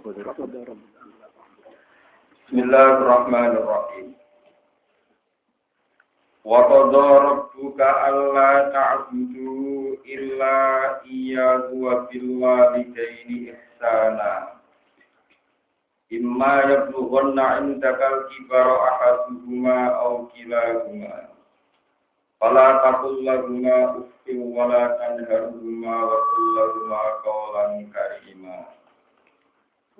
Bismillahirrahmanirrahim. Wa qadha rabbuka alla ta'budu illa iyyahu wa bil walidayni ihsana. Imma yablughanna 'indaka al-kibara ahaduhuma aw kilahuma. Fala taqul lahuma uffin wa la tanharhuma wa qul lahuma qawlan karima.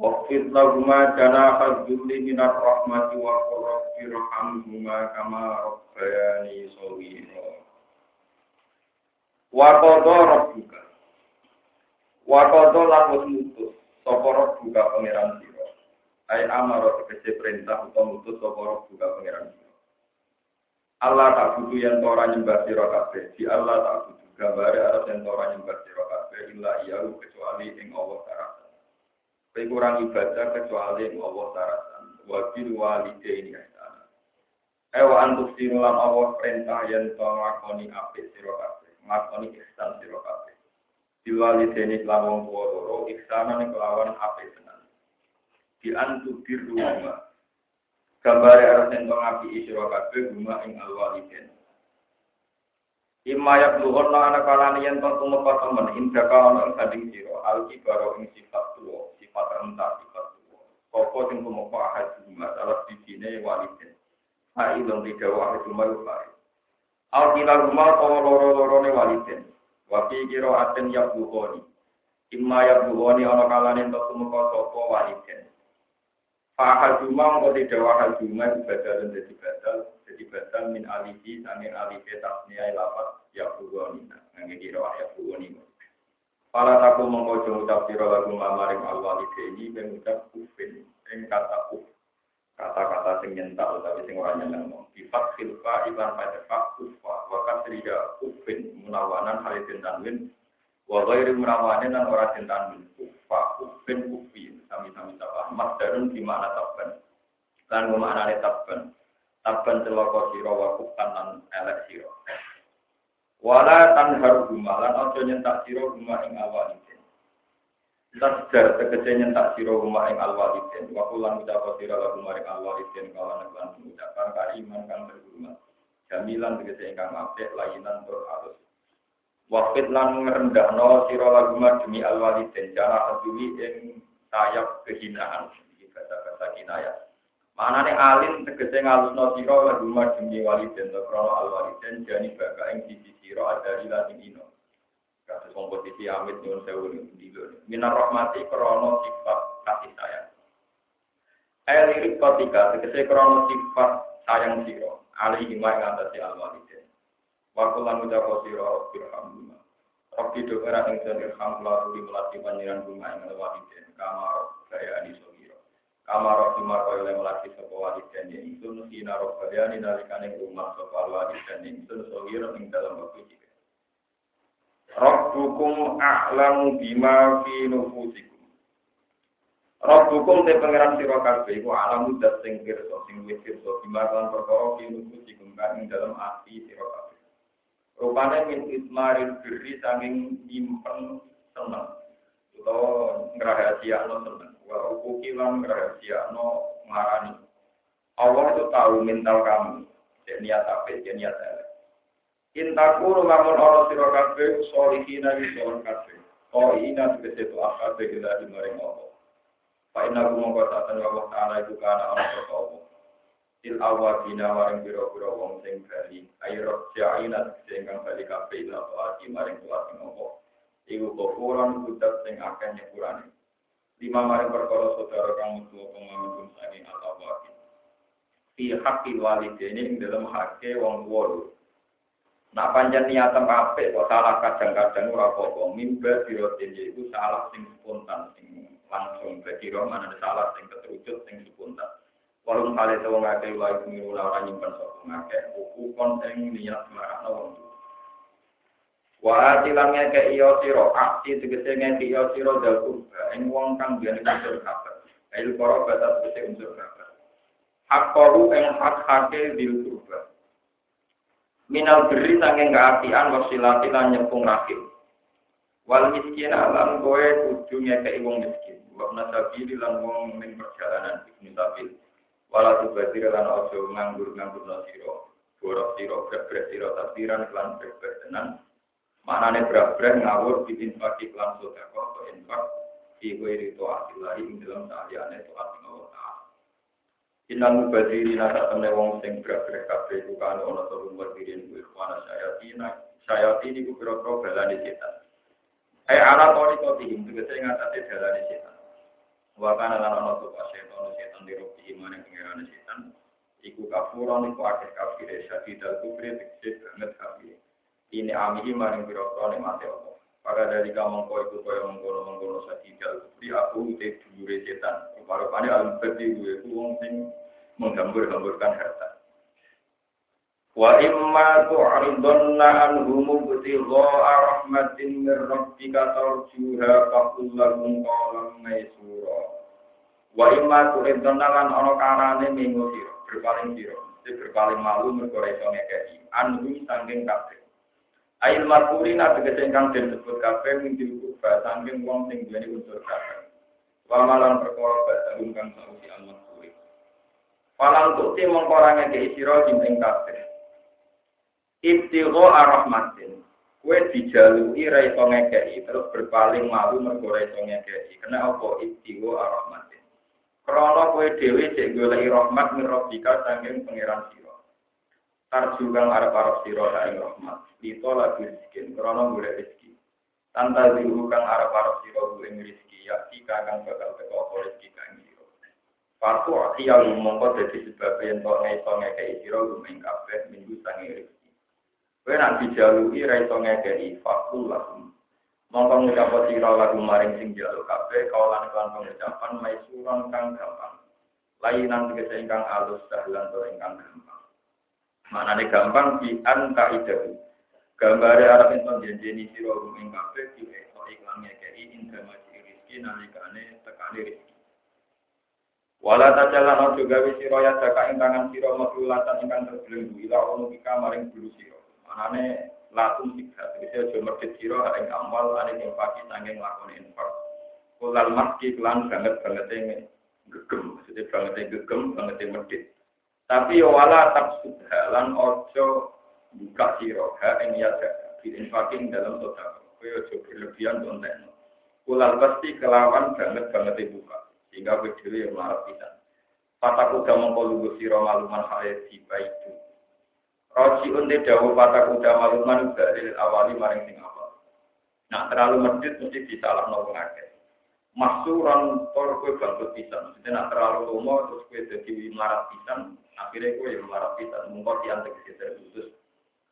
Waqfid lahuma janaha dhulli minar rahmati wa qur rabbi irhamhuma kama rabbayani shaghira. Wa qadha rabbuka. Wa qadha lan wis mutus sapa rabbuka pangeran sira. Ai amara tegese perintah utawa mutus sapa rabbuka pangeran sira. Allah tak butuh yang tora nyembah sira kabeh. Di Allah tak butuh gambare arep yang tora nyembah sira kabeh illa iya kecuali ing Allah taala. Kowe kurang ibadah kecuali Allah taratan. Wa bil walidaini ihsana. Ewa antuk sinulan Allah perintah yen to nglakoni apik sira kabeh, nglakoni ihsan kabeh. Bil walidaini kelawan tuwa loro ning kelawan apik tenan. Di antuk diruma. Gambare arep yen to ngapi sira kabeh guma ing al walidain. Imma yablughun ana kalane yen to tumeka temen indaka ana ing sanding sira al kibaro ing sifat sifat tuwa koko sing tumeka ahad cuma salah sijine walidin. Ai dong tiga ahad cuma rupai al kila rumah tawa loro-lorone walidin. Wa fi qira'atin yablughuni imma yablughuni ana kalane to tumeka sapa walidin. Fahal cuma engkau tidak wahal cuma badal jadi badal jadi badal min alihi sange alihi tasniya lapat ya bugoni nanti kira ya bugoni Pala taku mengko ucap sira lagu mamaring alwalide ini mengucap ufin ing kata uf kata-kata sing nyentak tapi sing ora nyeneng sifat khilfa iban pada fak ufa wa kasriya ufin munawanan halidin tanwin wa ghairi munawanin dan ora den tanwin ufa ufin ufi sami-sami sapa masdarun di mana tabban. Lan maknane tabban. Tabban celaka sira wa kufan lan elek sira wala tanhar rumah lan aja nyentak sira rumah ing awalidin tasdar tegese nyentak sira rumah ing alwalidin wa kulan ucap sira lagu maring alwalidin kawan lan ucapan kariman kang berhormat jamilan tegese ingkang apik layinan tur alus Wafid lan ngerendahno sira lagu demi alwalidin cara peduli ing sayap kehinaan. Iki kata-kata kinayah Manane alim tegese ngalusno sira lagu demi walidin to krana alwalidin jani baka ing sisi sira adari lan ino. Kasus kompetisi amit nyuwun sewu dilo. Minar rahmati krana sifat kasih sayang. Ayat lirik ketika tegese krana sifat sayang sira alaihi ma ing atase alwalidin. Wa kullan ucap sira birhamdulillah. Rabbi do era ing irham la tuli melati panjiran bunga ing alwalidin kama gaya ani sogiro. Kama rabbi ma kaya melati sapa walidin ya ingsun sina robbaliani nalikane rumah sapa walidin ingsun sogiro ing dalam waktu cilik. Rabbukum a'lamu bima fi nufusikum. Rabbukum te pangeran sira kabeh iku alamu dat sing pirsa sing wis pirsa bima lan perkara fi nufusikum ing dalam ati sira kabeh. Rupane min ismaril birri sanging nyimpen seneng. Utawa ngrahasiakno seneng. Wa ukuki lan ngrahasiakno marani. Allah itu tahu mental kamu. Cek niat apa, cek niat elek. Intaku lamun ana sira kabeh solihina yusun kabeh. Oh ina tegese to akabe ila maring Allah. Fa inna mongko satan Allah taala itu kana ana sapa Il awadina maring biro-biro wong sing bali ayo ja'ina sing kang bali kabeh ila taati maring taati ngopo. Iku kofuran kudat sing akeh nyepurane. Lima maring perkara saudara kang mutu pemamun sangi al-awadi. Fi haqqi walidaini ing dalam hake wong tuwa Nak panjang niatan apik kok salah kadang-kadang ora apa-apa. Mimba dirotin yaitu salah sing spontan sing langsung bagi mana ada salah sing keterucut sing spontan. Walau kali itu ngake wae kumiru ora nyimpen sapa ngake buku kon ing niat marakno wong. Wa ngeke iyo sira akti tegese ngeke iyo sira dal kurba kang biyen unsur kabar. Ayo para batas tegese unsur kabar. Hak kalu ing hak hake dil kurba. minal beri sanging keapian wasilati nyepung rahim wal miskin alam kowe kudu ngekei wong miskin wa nasabili lan wong ning perjalanan ibnu sabil wala tubadir lan ojo nganggur-nganggur sira borok sira brek-brek sira takdiran lan brek-brek tenan maknane brek-brek ngawur bikin pagi lan sedekah atau infak fi ghairi ta'atillahi ing dalam saliyane taat Allah taala Inal mubadiri nasa temne wong sing brek-brek kabeh iku kan ana to mubadirin kuwi ikhwana sayatina sayatini ku pira-pira balane setan Eh ala tori koti him tegese ngatasi dalane setan. Wa kana lan ana tuh setan setan di robi iman yang pengiran setan. Iku kafuron iku akeh kafire syadi dal kubri tegese banget kafire. Ini amihi maring pira-pira nikmate Allah. Pada dari kamu kau itu kau yang mengkono mengkono syadi dal kubri aku te dulure setan. Rupa-rupane al-badi gue ku wong sing menggambur-gamburkan harta. Wa imma tu'ridunna anhum ibtigha'a rahmatin min rabbika tarjuha faqul lahum qawlan maysura. Wa imma tu'ridunna lan ana karane minggu sira, berpaling sira, berpaling malu mergo iso ngekeki. Anhum sanging kabeh. Ail markurina tegese ingkang den sebut kabeh minggu kuba sanging wong sing duweni unsur kabeh. Wa malan perkara badhe kang sausi al-maksuri. Falang tukti mengkorange ke isiro ing kabeh. Ibtigho arahmatin. Kue dijalui ra iso ngekei, terus berpaling malu mergo ra iso ngekei. Kena apa ibtigho arahmatin. Krono kue dewi cek goleki rahmat min rabbika saking pangeran sira. Tarju kang arep-arep sira ing rahmat. Lito lagi rezeki, krono golek rezeki. Tanta diru kang arep-arep sira ing rezeki, ya kang bakal teko apa rezeki kang sira. Fatu akhiya mongko dadi sebab yen kok iso ngekei sira lumeng kabeh minggu sange rezeki. Kowe nak dijalui ra iso ngekeki fakul lahum. Mongko ngucap sira lagu maring sing jaluk kabeh kawalan kan pengucapan maisuran kang gampang. Lainan tegese ingkang alus dahlan tur ingkang gampang. Manane gampang di anta idahu. Gambare arep ento janjeni sira ing kabeh diweso iklan ngekeki indra maji rezeki nalikane tekane rezeki. Wala tajalan ojo gawe sira ya jaka ing tangan sira maklulatan ingkang terbelenggu ila ono pika maring bulu sira. Manane lakum tiga, jadi aja merdek siro ing amal ane yang pagi sanging lakoni infak. Kulal maski kelan banget banget yang gegem, maksudnya banget yang gegem, banget yang merdek. Tapi ya wala tak lan ojo buka siro ha ing ya infakin dalam total. Kau ojo berlebihan konten. Kulal pasti kelawan banget banget yang buka, sehingga kau yang marah pisan. Pataku gak mengkolu siro maluman hayat di itu. Roji unte dawu patah kuda maluman dari awali maring sing awal. Nah terlalu medit mesti disalah nopo ngake. Masuran tor kue bangkut pisan. Maksudnya nak terlalu lomo terus kue jadi melarat pisan. Akhirnya kue yang melarat pisan. Mungkot diantek sekitar khusus.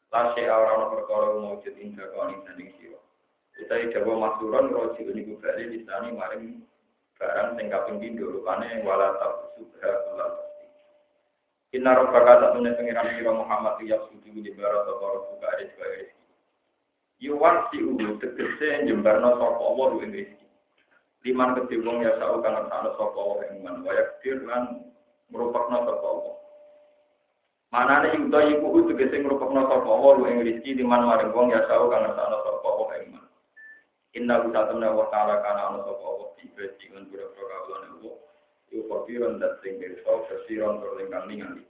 Lase orang perkara mewujud indah kau ning sanding siro. Kita dawa masuran roji unte kubali disani maring barang sing kaping pindho rupane wala tabsubha kulal Inna robbaka tak tunai pengiran sira Muhammad ya suci di barat sapa buka ada juga rezeki. Yuwan si ulu tegese jembarno sapa Allah ing rezeki. Liman kedhe wong ya sak kang ngersakno sapa Allah ing man wayak dir lan merupakno sapa Allah. Manane yuda iku tegese ngrupakno sapa Allah ing rezeki liman maring wong ya sak kang ngersakno sapa Allah ing man. Inna utatamna wa ta'ala kana ana sapa Allah di bajingan pura-pura kawulane Allah. Iku kopiron dat sing pirsa kesiron tur ingkang ningali.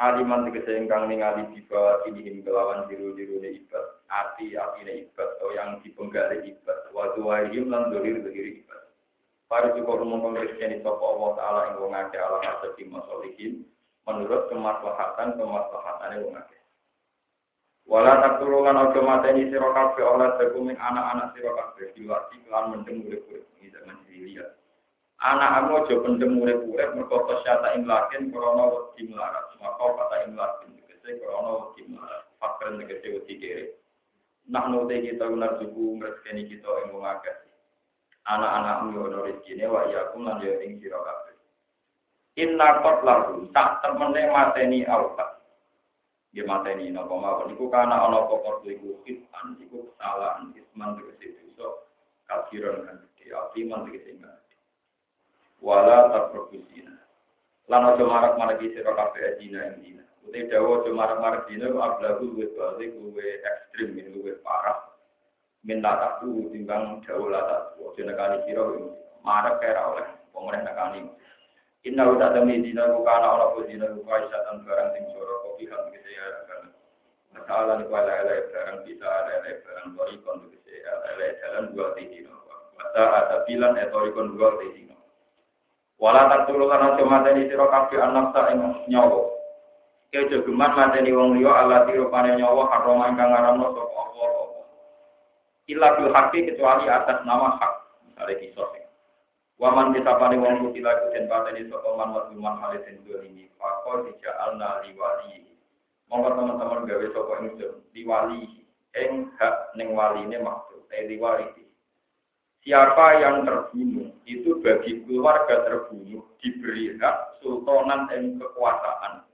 Aliman tegese ingkang ningali dibawa ini kelawan diru-diru ne ibad. Ati atine ibad atau yang dipenggali ibad. Wa duwaihim lan dolir-dolir ibad. Para cukup rumong pemeriksaan sapa Allah Ta'ala yang wong akeh ala hasbi masolihin menurut kemaslahatan kemaslahatane wong akeh. Wala taktulungan ojo mateni sira kabeh oleh teguming anak-anak sira kabeh diwati kelan mendeng urip-urip ini zaman dilihat. Anak aku aja pendem urip-urip mergo syata ing lakin krana wedi melarat. Maka kata ing lakin tegese krana wedi melarat. Fakir tegese wedi kere. Nak note kita benar suku ngreskeni kita ing wong akeh. Anak-anak ono rezekine wa ya kum lan yo ing sira kabeh. Inna qad lahu tak temene mateni auta. Dia mateni. Napa mawon? Iku kana ana pokok iku khitan iku kesalahan. Isman tegese dosa kafiran kan dia iman tegese wala takrobusina. Lan aja marak maraki sira kabeh dina ing dina. Uti dawa aja marak marak dina ablahu luwih balik luwih ekstrim luwih parah. Minta taku timbang dawa lata. Aja nekani sira marek kira oleh pemerintah kami. Inna udah demi dina bukan Allah pun dina bukan syaitan barang sing soro kopi kan gitu ya kan. Masalah ni kuala ala barang bisa ala ala barang tori kon ya ala jalan dua dina. Masa ada bilan etori kon dua dina. Wala tak tulu karena cuma tadi siro kafe anak tak nyawa. Kau jogeman mateni wong liya ala tiro pane nyawa haroma ingkang ngaramno sapa Allah. Illa bil haqqi kecuali atas nama hak. Misalnya kisah Waman disapane wong kutila iku den pateni sapa man wa man hale den dolimi. Fakor dija'alna liwali. Monggo teman-teman gawe sapa ingsun liwali ing hak ning waline maksud eh liwali. Siapa yang terbunuh itu bagi keluarga terbunuh diberi hak sultanan dan kekuasaan.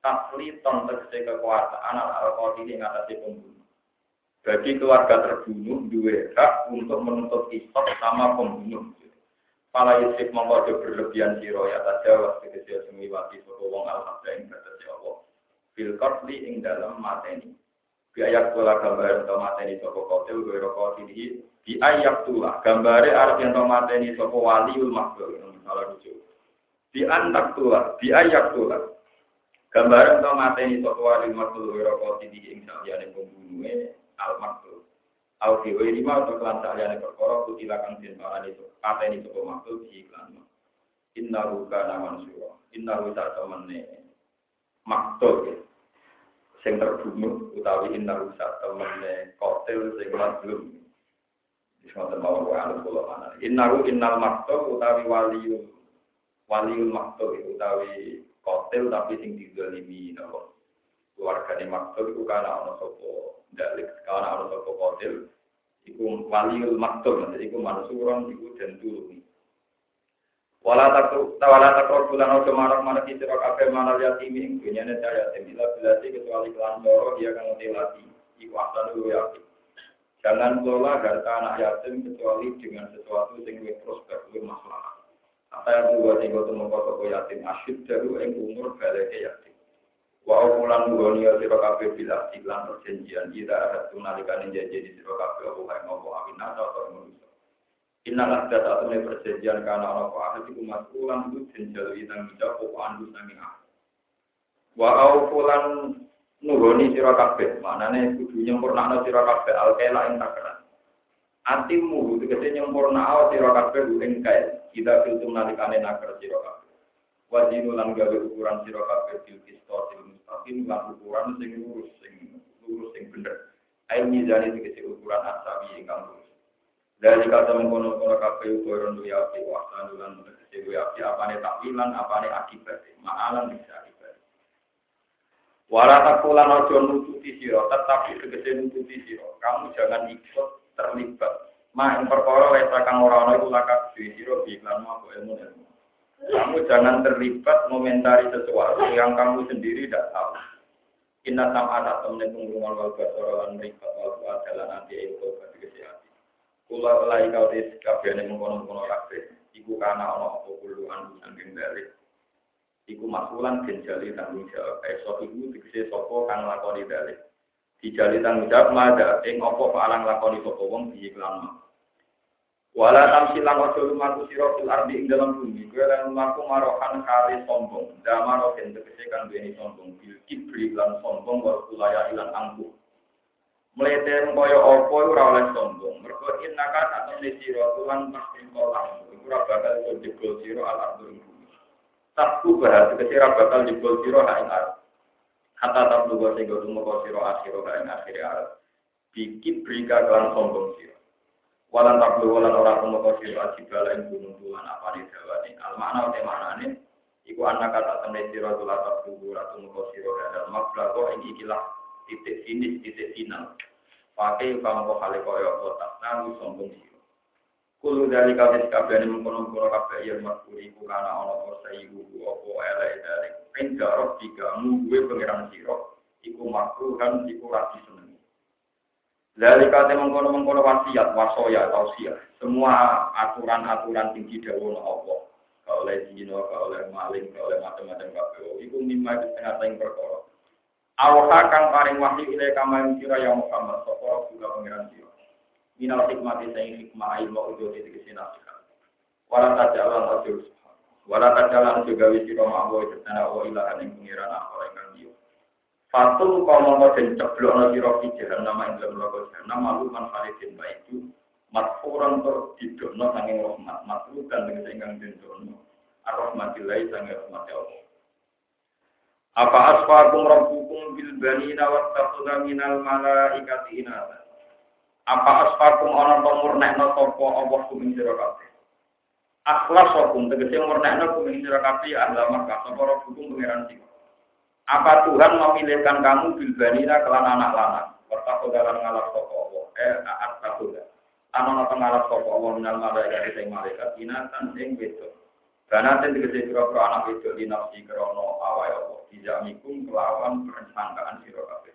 Tasliton tegese kekuasaan al-qatili ing atase pembunuh. Bagi keluarga terbunuh dua hak untuk menuntut isot sama pembunuh. Pala yusif mongko berlebihan siro ya tajawas tegese semiwati sapa wong al-habda ing batas Allah. Fil qatli ing dalam mateni. Bi ayat kula gambar ento mateni sapa kotil gue rokok ini di ayat tulah gambare arep yen to mateni sapa waliul makhluk salah lucu. Di antak tulah di ayat tulah gambar ento mateni sapa waliul makhluk gue rokok ini ing saliyane pembunuhe al-makhluk. Au di lima atau kelan saliyane perkara kutila kang den parani kata ini sopo makhluk di iklan. Inna ruka naman suwa. Inna ruka temene makhluk. Sing terbunuh utawi inna ruka temene kotel sing mazlum. Disebut bahwa wa anu kula mana. Inna ru innal makhluk utawi waliul waliul makhluk utawi kotel tapi sing dizalimi napa. Keluargane makhluk iku kana ana sapa dalik kana ana sapa kotel iku waliul maktub nanti iku mansuron iku den wala takru wala takru bulan ojo marak marak sira kabeh manal yatim ing dunyane cahaya bila bilati kecuali kelan loro dia kang lati iku asan dulu yatim Jangan kelola harta anak yatim kecuali dengan sesuatu yang lebih prospek, lebih masalah. Apa yang dua tinggal temu kota yatim asyik dari yang umur balik yatim. Wa ukulan dunia sira kabeh bila iklan perjanjian kita ada tunalikane janji di sira kabeh apa kae ngopo awin atau manusia. Innalah data temne perjanjian ana apa ahli iku masulan itu den jalu itang jawab apa andu sami ah. Wa ukulan nuhoni sira kabeh, maknane kudu nyempurnakno sira kabeh alkela ing takaran. Atimu tegese nyempurna sira kabeh ing kae. Kita filtum nalikane nakar sira kabeh. Wajinu lan gawe ukuran sira kabeh bil qistosil mustaqim lan ukuran sing lurus sing lurus sing bener. Ai mizani tegese ukuran asabi ingkang. Dari kata mengkono-kono kabeh ukuran duya api wa lan tegese duya api apane takwilan apane akibat. Ma'alan bisa akibat. Wala takulan ojo nututi sira, tetapi tegese nututi sira. Kamu jangan ikut terlibat. Ma ing perkara wis kang ora ana iku lakak sira iklan mau ilmu ilmu. Kamu jangan terlibat komentari sesuatu yang kamu sendiri tidak tahu. Inna ada temen pengrungan wal basara lan mrikat wal adalah nanti itu bagi kesehatan. Kula lai kau dis kabehane mengkono-kono kabeh. Iku kana ana apa kuluan sangking balik. Iku masulan den jali tanggung jawab. Esok iku dikese sapa kang lakoni balik. Dijali tanggung jawab mada ing apa palang lakoni sapa wong diiklan Wala tamsilan ojo lumaku siro fil ardi ing dalam bumi. Kue lan lumaku marohan kali sombong. Damaro den tegese kan duweni sombong. Bil kibri lan sombong wa ilan angkuh. Mlete kaya apa ora oleh sombong. Mergo innaka atau ne sira tulan pasti kolam. Ora bakal jebol sira al ardi bumi. Takku bahas ora bakal jebol sira ha ing arep. Hatta tak lugo sing tumeka sira akhir ha ing akhir arep. Bikit brika kelan sombong sira. walan tablu walan ora tumeka sira ajibala ing gunung tulan apa ni dawane al makna te maknane iku anak kata temne sira tulan tablu ora tumeka sira hadal mablago ing ikilah titik finish titik final pakai kamu hale koyo otak nang sombong sira Kulu dari kabeh kabeh mengkono-kono kabeh yang makuri ku kana ana apa sayu apa elek dari enggak tiga mu gue pangeran sira iku makruhan iku ra diseneng dari kata mengkono-mengkono wasiat, wasoya, tausiah. Semua aturan-aturan tinggi daun Allah. Kalau oleh zino, kalau oleh maling, kalau oleh macam-macam. Itu lima itu setengah tahun perkara. Allah kang paring wahyu ilai kamain sira yang Muhammad. Sopo juga pengiran sira. Minal hikmati saing hikmah ilmu ujo di tegesi nasihat. Wala tajalan ojo Wala tajalan juga wisi roma Allah Jatana Allah ilahan yang pengiran apa yang dia Fatul kau mau dan ceblok no siro fijaran nama yang dalam logo jahanam malu man falidin itu matfuran tur didono sanging rahmat matlu dan dengan sehingga didono ar-rahmatillah sanging rahmat Allah apa asfakum rabbukum bil banina wattakhudha minal malaikati inatha? Apa asfakum ana pemurnekno sapa Allah kuming sira kabeh? Akhlasakum tegese murnekno kuwi sira kabeh Allah maka sapa hukum pangeran sing apa Tuhan memilihkan kamu bilbanina kelan anak lanang Wartaku dalam ngalap sapa Allah. Eh taat takuda ana ngalap sapa Allah minal malaikat sing malaikat inatan sing wedok Karena ten tegese pira-pira anak wedok di nafsi krono awake Allah. Dijamikum kelawan perencanaan sira kabeh.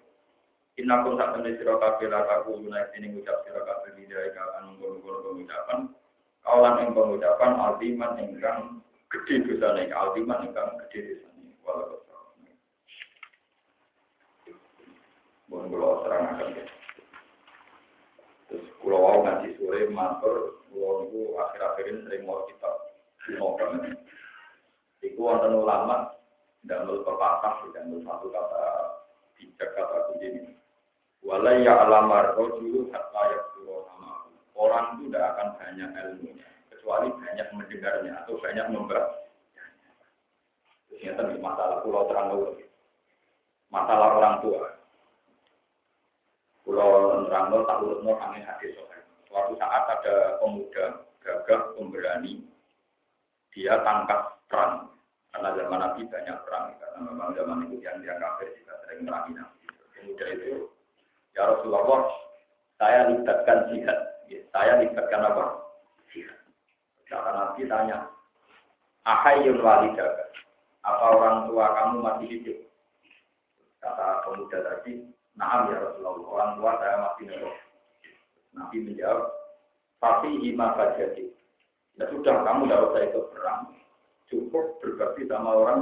Innakum sak temne sira kabeh la takuluna sing ngucap sira kabeh lidai kan ngono-ngono pengucapan? Kaulan yang pengucapan altiman ingkang gede dosa nih, altiman ingkang gede nih. Walau Mohon kalau serang akan ya. Terus kalau mau ngaji sore matur, kalau itu akhir-akhir ini sering mau kita ini. Iku wonten ulama tidak menurut pepatah, tidak menurut satu kata bijak kata kunci ini. Walai ya alamar rojulu hatta ya sama orang itu tidak akan banyak ilmunya, kecuali banyak mendengarnya atau banyak membaca. Ternyata masalah pulau terang dulu. Masalah orang tua. Pulau terang dulu tak urut nol angin hadis Suatu saat ada pemuda gagah pemberani, dia tangkap perang. Karena zaman Nabi banyak perang, karena memang zaman itu yang dia kafir juga sering merangi. Pemuda itu, ya Rasulullah, saya libatkan jihad Ya, saya libatkan apa? Kata Nabi tanya, Ahayun walidaga, apa orang tua kamu masih hidup? Kata pemuda tadi, Naam ya Rasulullah, orang tua saya masih hidup. Nabi menjawab, tapi ima jadi. Ya sudah, kamu tidak usah ikut perang. Cukup berbakti sama orang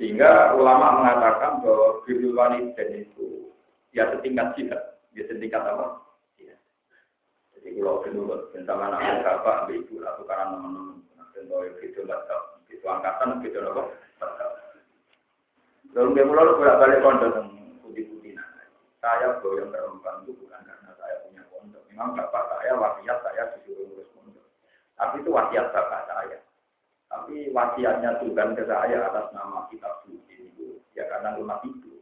Sehingga ulama mengatakan bahwa birul walidain itu ya setingkat jihad. Ya setingkat apa? Ya. Jadi kalau dulu bersama anak bapak, ambil ibu, atau karena teman-teman, yang gitu baca, itu angkatan, gitu apa? Lalu dia mulai bolak balik pondok putih-putih Saya yang perempuan itu bukan karena saya punya pondok. Memang bapak saya wasiat saya disuruh ngurus pondok. Tapi itu wasiat bapak saya. Tapi wasiatnya Tuhan ke saya atas nama kitab suci itu ya karena rumah itu.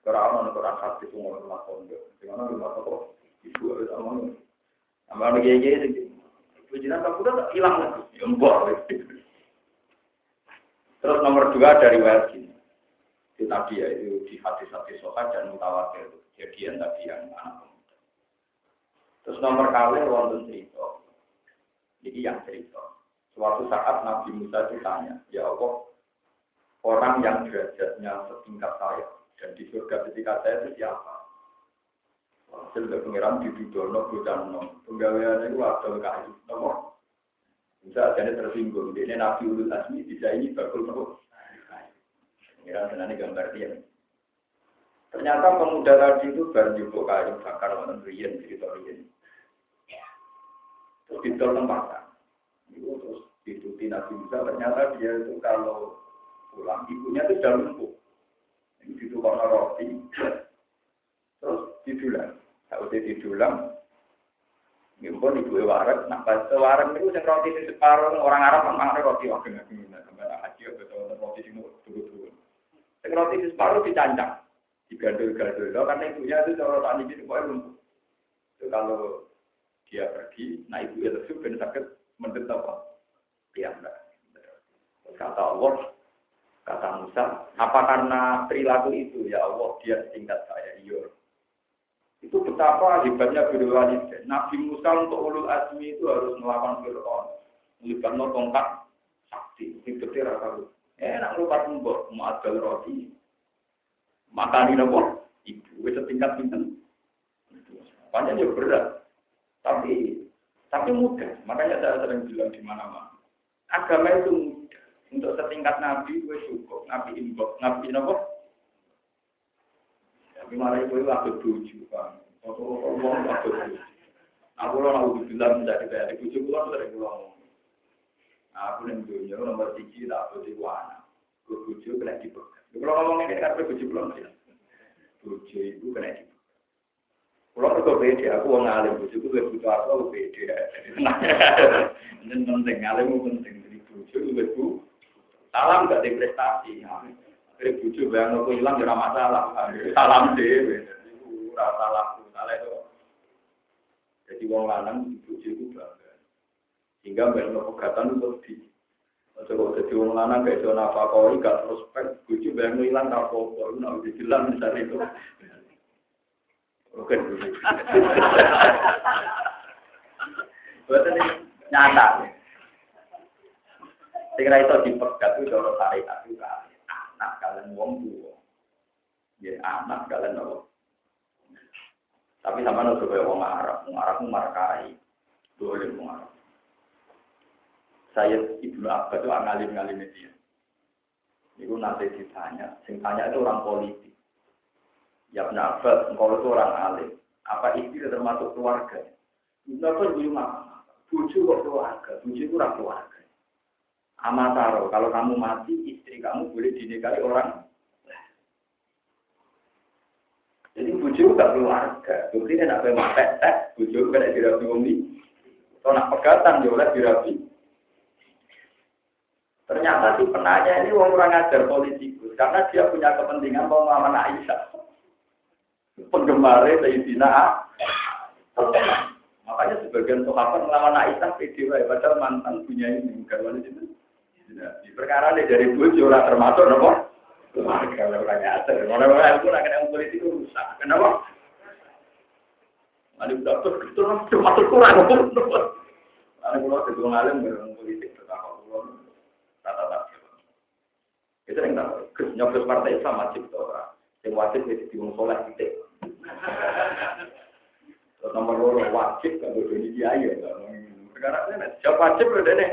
Kalau orang orang hati itu mau rumah pondok, gimana rumah toko? Ibu harus ngomong. Sama lagi aja itu. Pujian kamu udah hilang lagi. Empor. Terus nomor dua dari wajib gini. Itu tadi ya itu di hati-hati sokat dan mutawatir itu kejadian tadi yang anak. Terus nomor kali wonten cerita. Ini yang cerita. Suatu saat Nabi Musa itu tanya, ya Allah, orang yang derajatnya setingkat saya, dan di surga ketika saya itu siapa? Hasil ke pengiran di Dudono, Budano. Penggawean itu ada kayu. Nomor. Bisa jadi tersinggung. Ini Nabi Ulul Asmi, bisa ini bakul nopo. Pengiran senani gambar dia. Ternyata pemuda tadi itu jumbo kayu bakar riyen cerita riyen. Terus didol tempatan. Itu terus dituti Nabi Musa ternyata dia itu kalau pulang ibunya itu sudah lumpuh itu kono roti, terus didulang. Kalau didulang, Gimpun ibu warak, nah pas warak itu yang roti di separuh orang Arab memang ada roti wakil nabi mana ke mana haji atau roti di dulu. Yang roti di separuh dicancang, digandul-gandul. Karena ibunya itu cara tani itu boleh lumpuh. Itu kalau dia pergi, nah ibu itu sudah sakit menderita apa? Dia enggak. Kata Allah, Kata Musa, apa karena perilaku itu ya Allah dia tingkat saya iya. Itu betapa hebatnya Walid. Nabi Musa untuk ulul azmi itu harus melawan Fir'aun. Melibatkan tongkat sakti. Dia rasa Enak lupa mbok mau adal roti. Makan ini apa? Ibu itu tingkat tingkat. Banyak juga berat. Tapi tapi mudah. Makanya saya sering bilang di mana-mana. Agama itu untuk setingkat nabi, gue cukup. Nabi imbok, nabi nopo. Tapi malah itu aku tuju, kan. Kalau ngomong aku tuju. Aku lo mau bilang menjadi kayak di bujuk kulo sering kulo ngomong. Aku nih dunia nomor tiga tak butuh wana. Gue bujuk kena dipegat. Kulo ngomong ini kan bujuk kulo sih. Bujuk itu kena dipegat. Kulo mergo beda, aku wong alim bujuk gue butuh aku beda. Dan penting alim penting jadi bujuk gue bu. Salam gak ada prestasi. Akhirnya bujuk bayang aku hilang tidak masalah. Salam deh. Rasa salah. Salah itu jadi wong lanang dipuji itu bangga. Sehingga banyak pegatan di. Kalau jadi wong lanang zona apa kau gak prospek, bujuk banyak hilang tak apa-apa. Nah, udah jelas misalnya itu. Oke, Buat ini nyata. Segera itu dipegat itu kalau syariat itu anak kalian wong tua. Ya anak kalian wong tapi sama nggak supaya orang Arab, orang Arab markai, boleh orang Arab. Saya ibnu Abbas itu ngalim-ngalim dia. Itu nanti ditanya, sing tanya itu orang politik. Ya ibnu Abbas, engkau itu orang alim. Apa istri termasuk keluarga? Ibnu Abbas dulu mah, buju kok keluarga, buju itu orang keluarga. Amataro, kalau kamu mati, istri kamu boleh dinikahi orang Jadi bujuk gak keluarga. Bukti ini nak mau tes, bujuk kena dirapi umi. Kalau nak pegatan dia oleh dirapi. Ternyata si penanya ini orang ajar politikus karena dia punya kepentingan mau melamar Aisyah. Penggemar Sayyidina Makanya sebagian sahabat melamar Aisyah pede padahal mantan punya ini bukan itu. Perkara ini dari bujuk orang termasuk nopo keluarga orang ajar. Orang-orang ilmu nak kena politik itu rusak. Kenapa? Ada udah tuh itu cuma kurang. Ada pulau itu ngalim dengan politik pertama pulau tata tata. Itu yang tahu. Nyoblos partai Islam wajib itu orang. Yang wajib itu diung soleh titik. Nomor loro wajib kalau jadi kiai ya. Sekarang ini siapa wajib udah deh.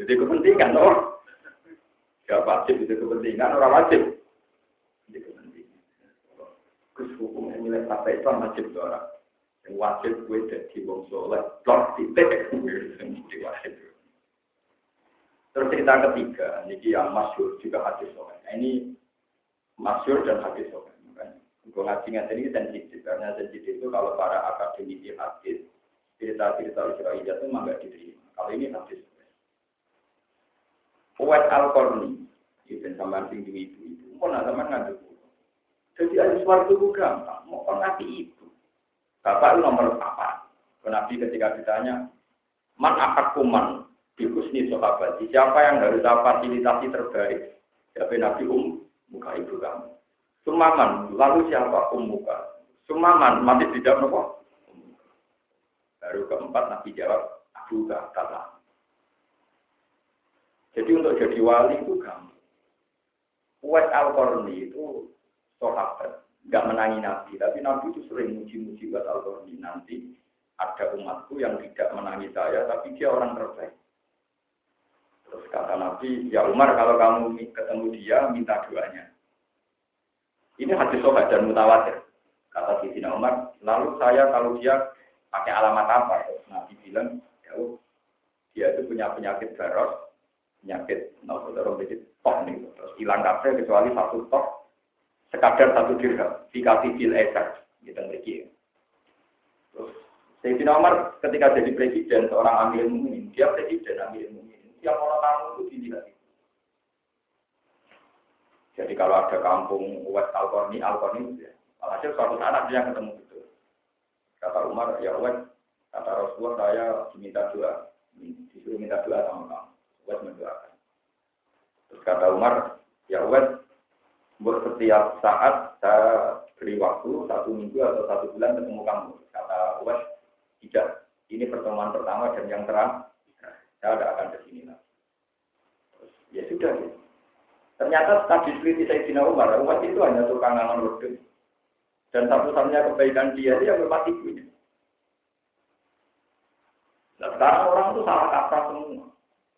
Jadi kepentingan, loh. Ya wajib itu kepentingan, orang wajib. Itu kepentingan. Terus hukum yang nilai partai Islam wajib itu orang. Yang wajib gue jadi wong soleh, plot titik. Terus cerita ketiga, ini yang masyur juga hadis soleh. Nah, ini masyur dan hadis soleh. Gue ngaji ngaji ini sensitif, karena sensitif itu kalau para akademisi hadis, cerita-cerita Israel itu memang nggak diterima. Kalau ini hadis Uwais Al-Qarni, itu sama sing di ibu itu, mau nak sama ngadu. Jadi ada suatu itu gampang, mau ngerti ibu. Bapak itu nomor apa? Nabi ketika ditanya, man akad kuman, dikusni sahabat, siapa yang harus fasilitasi terbaik? Siapa Nabi Um, muka ibu kamu. Sumaman, lalu siapa muka? Sumaman, mati tidak nopo. Baru keempat Nabi jawab, Abu kata jadi untuk jadi wali itu gampang. Uwais al itu sahabat, nggak menangi Nabi, tapi Nabi itu sering muji-muji buat al Nanti ada umatku yang tidak menangi saya, tapi dia orang terbaik. Terus kata Nabi, ya Umar kalau kamu ketemu dia, minta doanya. Ini hadis sobat dan mutawatir. Kata Sidina Umar, lalu saya kalau dia pakai alamat apa? Nabi bilang, ya dia itu punya penyakit baros, penyakit dorong dikit tok nih terus hilang kafe kecuali satu tok sekadar satu dirham dikasih bil eser gitu lagi terus Sayyidina Umar ketika jadi presiden seorang amir mungkin dia presiden amir mungkin tiap orang tamu itu dilihat jadi kalau ada kampung West Alkorni Alkorni ya alhasil suatu saat dia ketemu itu kata Umar ya West kata Rasulullah saya diminta doa disuruh minta doa sama kamu buat mendoakan. Terus kata Umar, ya Uwais, buat setiap saat saya beri waktu satu minggu atau satu bulan ketemu kamu. Kata Uwais, tidak. Ini pertemuan pertama dan yang terang, saya tidak akan ke sini lagi. ya sudah ya. Ternyata diskusi saya Sayyidina Umar, Umar itu hanya tukang ngangon wedus. Dan satu-satunya kebaikan dia dia bermati punya. Nah, sekarang orang itu salah kaprah semua.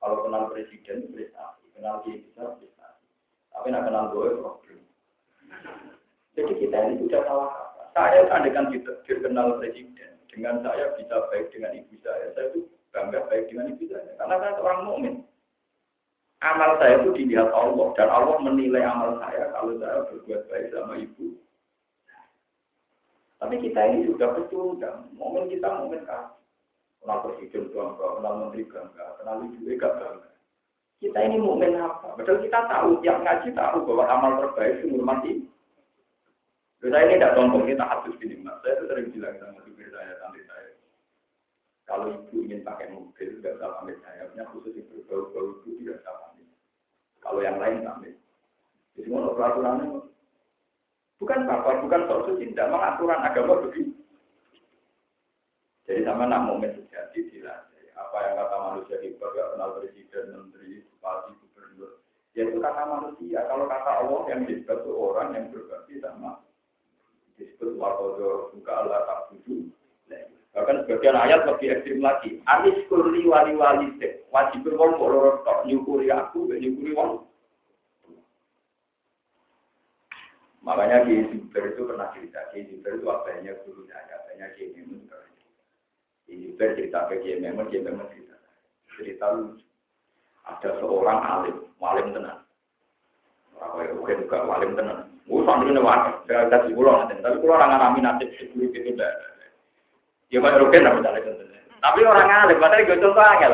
Kalau kenal presiden prestasi, kenal kiai besar prestasi. Tapi nak kenal gue problem. Jadi kita ini sudah salah kata. Saya kan dengan kenal presiden, dengan saya bisa baik dengan ibu saya, saya itu bangga baik dengan ibu saya. Karena saya seorang mukmin. Amal saya itu dilihat Allah dan Allah menilai amal saya kalau saya berbuat baik sama ibu. Tapi kita ini sudah pecundang. Momen kita momen kafir. Kenal presiden bangga, kenal menteri bangga, kenal ibu gak bangga. Kita ini mukmin apa? Padahal kita tahu, yang ngaji tahu bahwa amal terbaik itu mati. Saya ini tidak sombong, kita harus gini mas. Saya itu sering bilang sama supir saya, santri saya. Kalau ibu ingin pakai mobil, tidak usah pamit saya. Punya khusus ibu bau-bau itu tidak usah. Kalau yang lain pamit. Jadi mau peraturannya bukan apa, bukan soal suci, tidak mengaturan agama begitu. Jadi sama nak momen sejati dilatih. Apa yang kata manusia di gak kenal presiden, menteri, bupati, gubernur. Ya itu kata manusia. Kalau kata Allah yang disebut orang yang berbakti sama disebut wakodo buka Allah tak tujuh. Bahkan sebagian ayat lebih ekstrim lagi. Anis kurli wali wali se. Wajib wong kok loro tok nyukuri aku, nyukuri wong. Makanya di Zubair itu pernah cerita, di Zubair itu apanya guru saya, apanya Kiai Memun ini cerita ke Kiai Memon cerita. Cerita lucu. Ada seorang alim, walim tenang. Ya, bukan juga walim tenang. Santri ini wakil, saya kasih pulau nanti. Tapi kalau orang ngalami nasib itu tidak. Ya kayak rugen lah misalnya contohnya. Tapi orang alim, padahal gue contoh angel.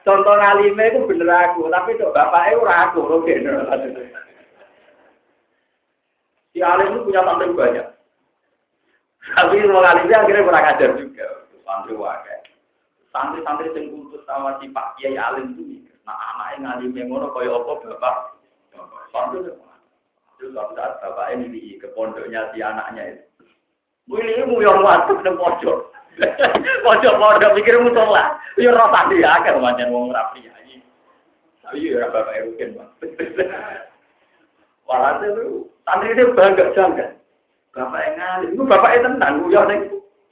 Contoh ngalimnya itu bener aku, tapi itu bapaknya ora aku, rugen. Si alim itu punya santri banyak. Tapi mengalihnya akhirnya kurang ajar juga. Santri wakai. Santri-santri yang kultus sama si Pak Kiai Alim itu mikir. Nah anaknya ngalim ngono kaya apa bapak? Santri itu. Terus suatu saat bapak ini ke pondoknya si anaknya itu. Ini mu yang waktu ke pojok. Pojok pondok mikir musola. Ya rasa dia kan macam wong rapi aja. Tapi ya bapak Erukin bang. Walhasil itu santri itu bangga jangan. Bapak yang ngalim, itu bapak yang tenang, ya neng,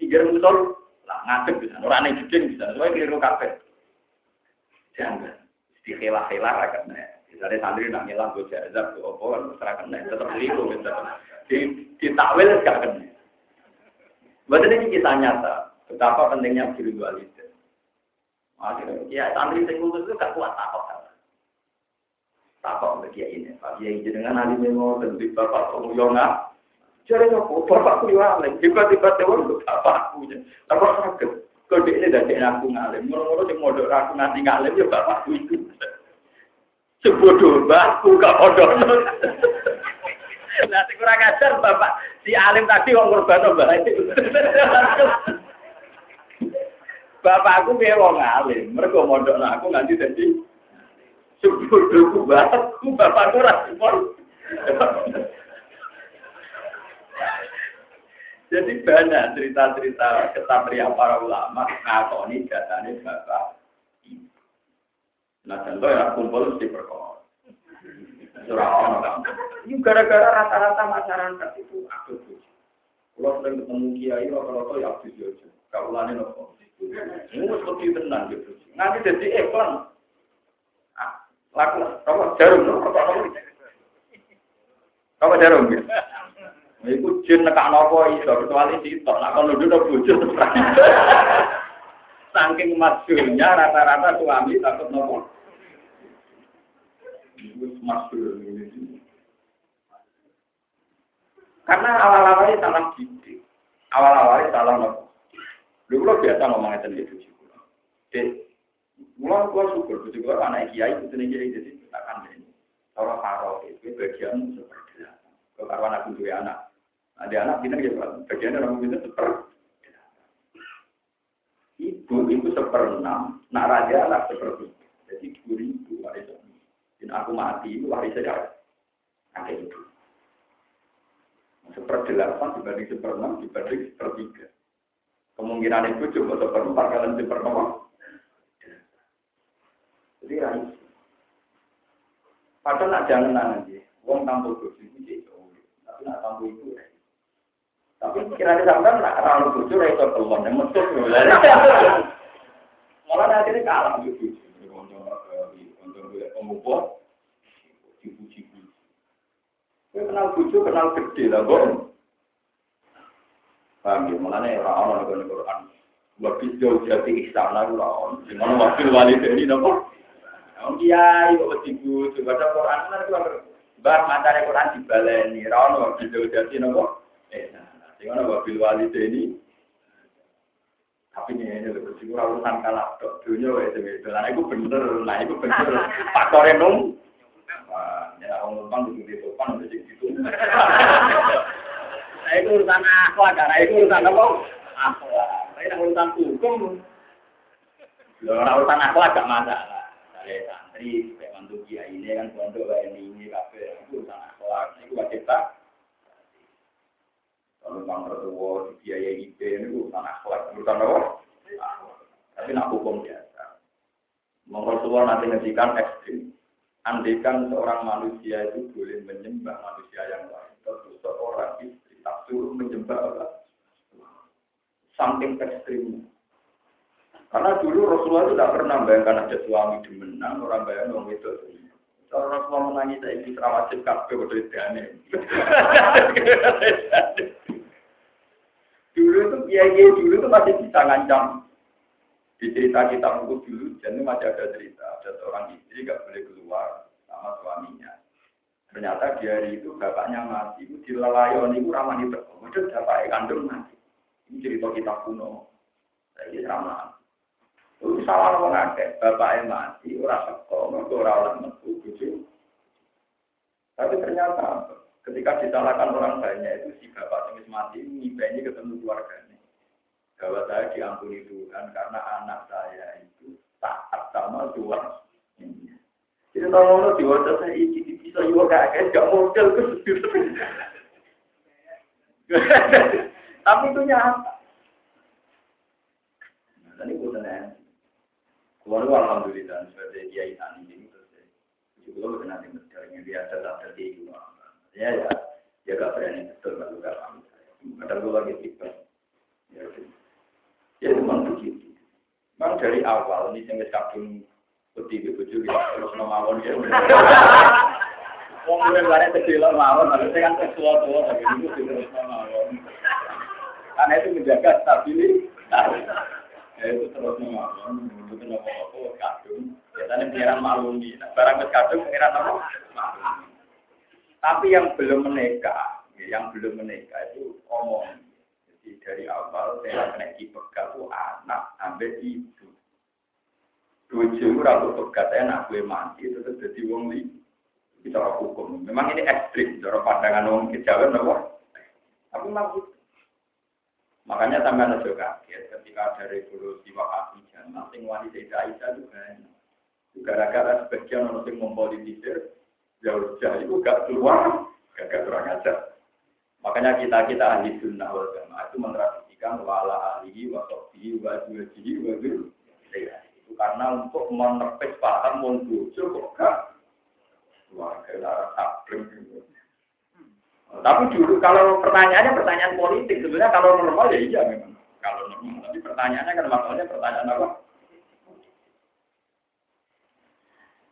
tiga musol, lah ngadep bisa, orang yang jeding bisa, soalnya keliru kafe. Jangan, di khela-khela rakan nih. Misalnya santri nak ngilang gue jazab, gue opo kan serahkan nih, tetap keliru. Di ditakwil gak kena. Buat ini kisah nyata, betapa pentingnya walid. Akhirnya, ya santri sing itu gak kuat takut kan. Takut bagi ini, Pak Kiai jenengan alim mau tentu bapak penguyona, Jadi aku, bapakku ya alim. Tiba-tiba tewan untuk bapakku. Apa sakit? Kode ini dari aku ngalim. Mula-mula yang modal aku nanti ngalim ya bapakku itu. Sebodoh bapakku gak Nanti kurang ajar bapak. Si alim tadi orang korban mbak itu. Bapakku biar wong alim. Mereka modal aku nanti jadi. Sebodoh bapakku. Bapakku rasipon. Jadi banyak cerita-cerita kesatria para ulama ngakoni datanya bapak. Nah contoh ya kumpul di perkara. Surah. Ini gara-gara rata-rata masyarakat itu tuh. Kalau sering ketemu kiai rata-rata ya aku jojo. Kau lani nopo. Ini lebih tenang gitu. Nanti jadi iklan. Laku, kamu jarum, jarum. Kamu jarum gitu. Iku jin nekak nopo iso kecuali sitok. Nak kono dulu bojo Saking masyhurnya rata-rata suami takut nopo. Karena awal-awalnya salah didik. Awal-awalnya salah nopo. Dulu lo biasa ngomong itu di bujuk kulo. Dek, mulai gua syukur bujuk kulo anak kiai itu nih jadi jadi kita kan ini. Kalau karo itu bagian seperti apa? Kalau anak punya anak, ada anak pinter ya Pak. Bagian orang pinter seper. Ibu itu seperenam, nak raja anak seperti Jadi dua ribu warisan. Aku mati itu warisan ya. Ada itu. Seperdelapan dibanding seperenam dibanding sepertiga. Kemungkinan itu cuma seperempat kalian seperenam. Jadi raih. Padahal nak jangan nanti. Wong tampil bojo itu Tapi nak tampil itu ya. Tapi kira-kira sampai nak terlalu bujur itu keluar yang mesut. Malah akhirnya kalah gitu. Untuk pemupuk, kenal bujur, kenal gede lah, bos. Paham ya? Mulane ora ono ning Quran. Wa jauh jati istana ora ono. Sing ono wakil walideni napa? Wong kiai kok dibu baca Quran kan bar macane Quran dibaleni. Ora ono wakil jauh jati? Eh, sing ono wakil walideni tapi ini ini lebih sih urusan kalah dok dunia itu itu itu bener lah itu bener faktor enung ya orang numpang di di depan udah nah itu urusan akhlak karena itu urusan apa? Akhlak tapi urusan hukum. Lo urusan akhlak gak masalah. Dari santri kayak mantu kiai ini kan pondok kayak ini kafe itu urusan akhlak itu wajib tak kalau bang Rasulullah biaya IP ini urusan akhlak, urusan apa? Tapi nak hukum biasa. Rasulullah nanti ngejikan ekstrim. Andikan seorang manusia itu boleh menyembah manusia yang lain. Tentu seorang istri tak suruh menyembah Allah. Samping ekstrim. Karena dulu Rasulullah itu tidak pernah bayangkan ada suami demenan, orang bayang orang itu. Kalau Rasulullah menangis, saya itu wajib kabeh udah Dulu itu kiai dulu itu masih bisa ngancam. Di cerita kita buku dulu, jadi masih ada cerita. Ada seorang istri gak boleh keluar sama suaminya. Ternyata di hari itu bapaknya mati. Itu di lelayon itu ramah itu. Kemudian bapaknya kandung mati. Ini cerita kita kuno. Saya ramah. Itu salah ngomong akeh. Bapaknya mati, orang sekolah, orang metu, Tapi ternyata Ketika disalahkan orang banyak itu si bapak yang mati ini ketemu keluarganya. Bahwa saya diampuni Tuhan karena anak saya itu taat sama Tuhan. Jadi kalau mau diwajah saya ini bisa juga kayak gak model ke Tapi itu nyata. Nah, ini bukan ya. Keluarga alhamdulillah sebagai kiai tani ini terus. Juga lo nanti yang dia ada terjadi. Ya ya, ya gak berani betul kalau gak paham. Padahal gue lagi tipe. Ya, ya memang begitu. Memang dari awal ini saya kadung putih di bujuk ya terus mawon ya. Wong mulai bareng kecil mawon, tapi kan tua tua tapi itu terus mawon. Karena itu menjaga stabilitas. Ya itu terus mawon, itu nopo apa kadung. Biasanya pengiran maklum nih, barang kadung pengiran apa? Tapi yang belum menikah, ya, yang belum menikah itu omong. Jadi dari awal saya kena dipegat itu anak ambil ibu. Tujuh rambut pegat saya nak gue mati terus jadi wong li. Bicara hukum. Memang ini ekstrim. Cara pandangan wong kejawen apa? Aku mau gitu. Makanya sampai aja kaget ketika ada revolusi waktu jamaah sing wanita Aisyah itu banyak. Gara-gara sebagian orang yang mempolitisir, jauh jauh itu gak keluar, gak kurang ajar. Makanya kita kita ahli sunnah wal jamaah itu mentradisikan wala ahli wa sofi wa juwajihi wa Itu karena untuk menepis paham mundur kok gak keluarga lara taklim. Tapi dulu kalau pertanyaannya pertanyaan politik sebenarnya kalau normal ya iya memang kalau normal. Tapi pertanyaannya kan masalahnya pertanyaan apa?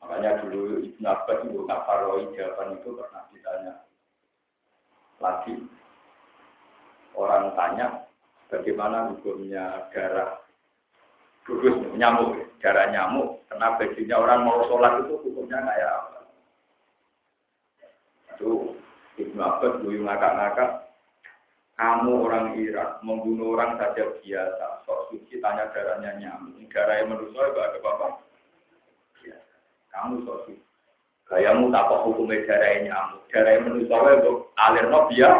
Makanya dulu Ibn Abbas itu Kafaroi jawaban itu pernah ditanya lagi. Orang tanya bagaimana hukumnya darah gugus nyamuk, darah nyamuk, kena bajunya orang mau sholat itu hukumnya kayak apa? Itu Ibn Abbas dulu ngakak-ngakak, kamu orang Irak membunuh orang saja biasa, sok suci tanya darahnya nyamuk, darah yang menurut saya gak ada apa-apa kamu sosi. Gayamu tak kok hukum darah nyamuk, darah manusia itu alir no biar.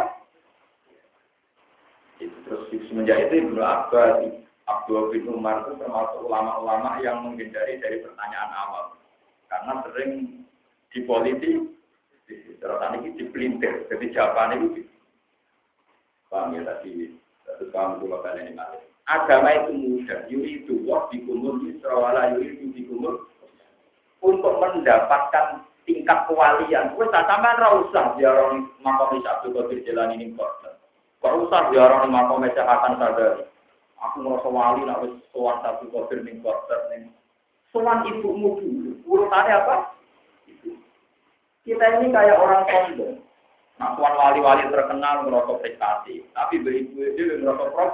Itu terus semenjak itu Ibnu Abbas, Abdul bin Umar itu termasuk ulama-ulama yang menghindari dari pertanyaan awal. Karena sering di politik, terus ini dipelintir, jadi jawaban itu paham ya tadi, terus kamu dua kali ini Agama itu mudah, yuri itu wah dikumur, yusra wala yuri itu dikumur, untuk mendapatkan tingkat kewalian. Wes tak sampean ra usah orang makom Abdul Qadir jalan ini kok. Kok usah orang makom Hasan Sadari. Aku merasa wali nak wis sowan Abdul Qadir ning quarter ning. Sowan ibumu dulu. Urutannya apa? Kita ini kayak orang sombong. Nah, wali-wali terkenal merosot prestasi, tapi beribu itu merosot prof.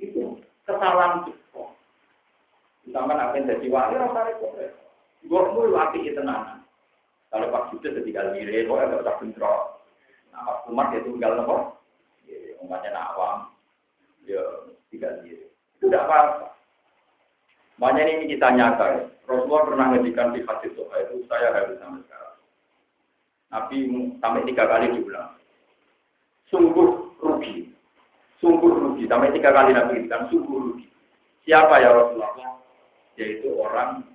Itu kesalahan itu. Sama nak jadi wali rasa repot. Gue mau itu nana. Kalau Pak Jude ketika diri, gue agak tak bentrok. Nah, Pak Umar dia tunggal nopo. Umatnya nawam. Ya, tiga diri. Itu tidak apa-apa. Makanya ini kita nyata. Rasulullah pernah ngedikan di hadis itu, saya harus sampai sekarang. Nabi sampai tiga kali diulang. Sungguh rugi. Sungguh rugi. Sampai tiga kali Nabi ngedikan, sungguh rugi. Siapa ya Rasulullah? Yaitu orang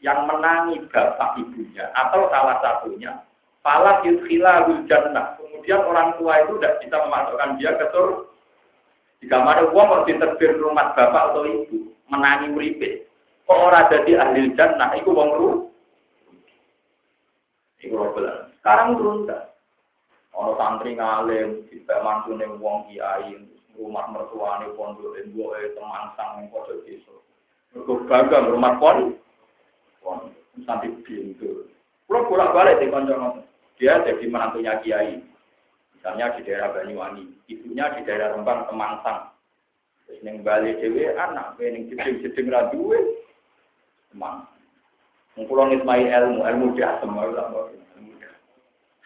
yang menangi bapak ibunya atau salah satunya Fala yudkhilahul jannah. Kemudian orang tua itu tidak bisa memasukkan dia ke surga. Jika ada uang mau diterbir rumah bapak atau ibu, menangi uripe. Kok orang jadi ahli jannah, itu wong ru. Iku robelan. Sekarang turun. Orang santri ngalim, kita mantune wong kiai, rumah mertuane pondok, dua teman sang yang kode desa. Bangga rumah pondok sampai pintu. Kalau bolak balik di konco dia jadi menantunya kiai. Misalnya di daerah Banyuwangi, ibunya di daerah Rembang, Kemangsang. Terus neng Bali dewe anak, neng jeding-jeding raduwe, Kemang. Mengkulon ismai ilmu, ilmu dia semua ilmu.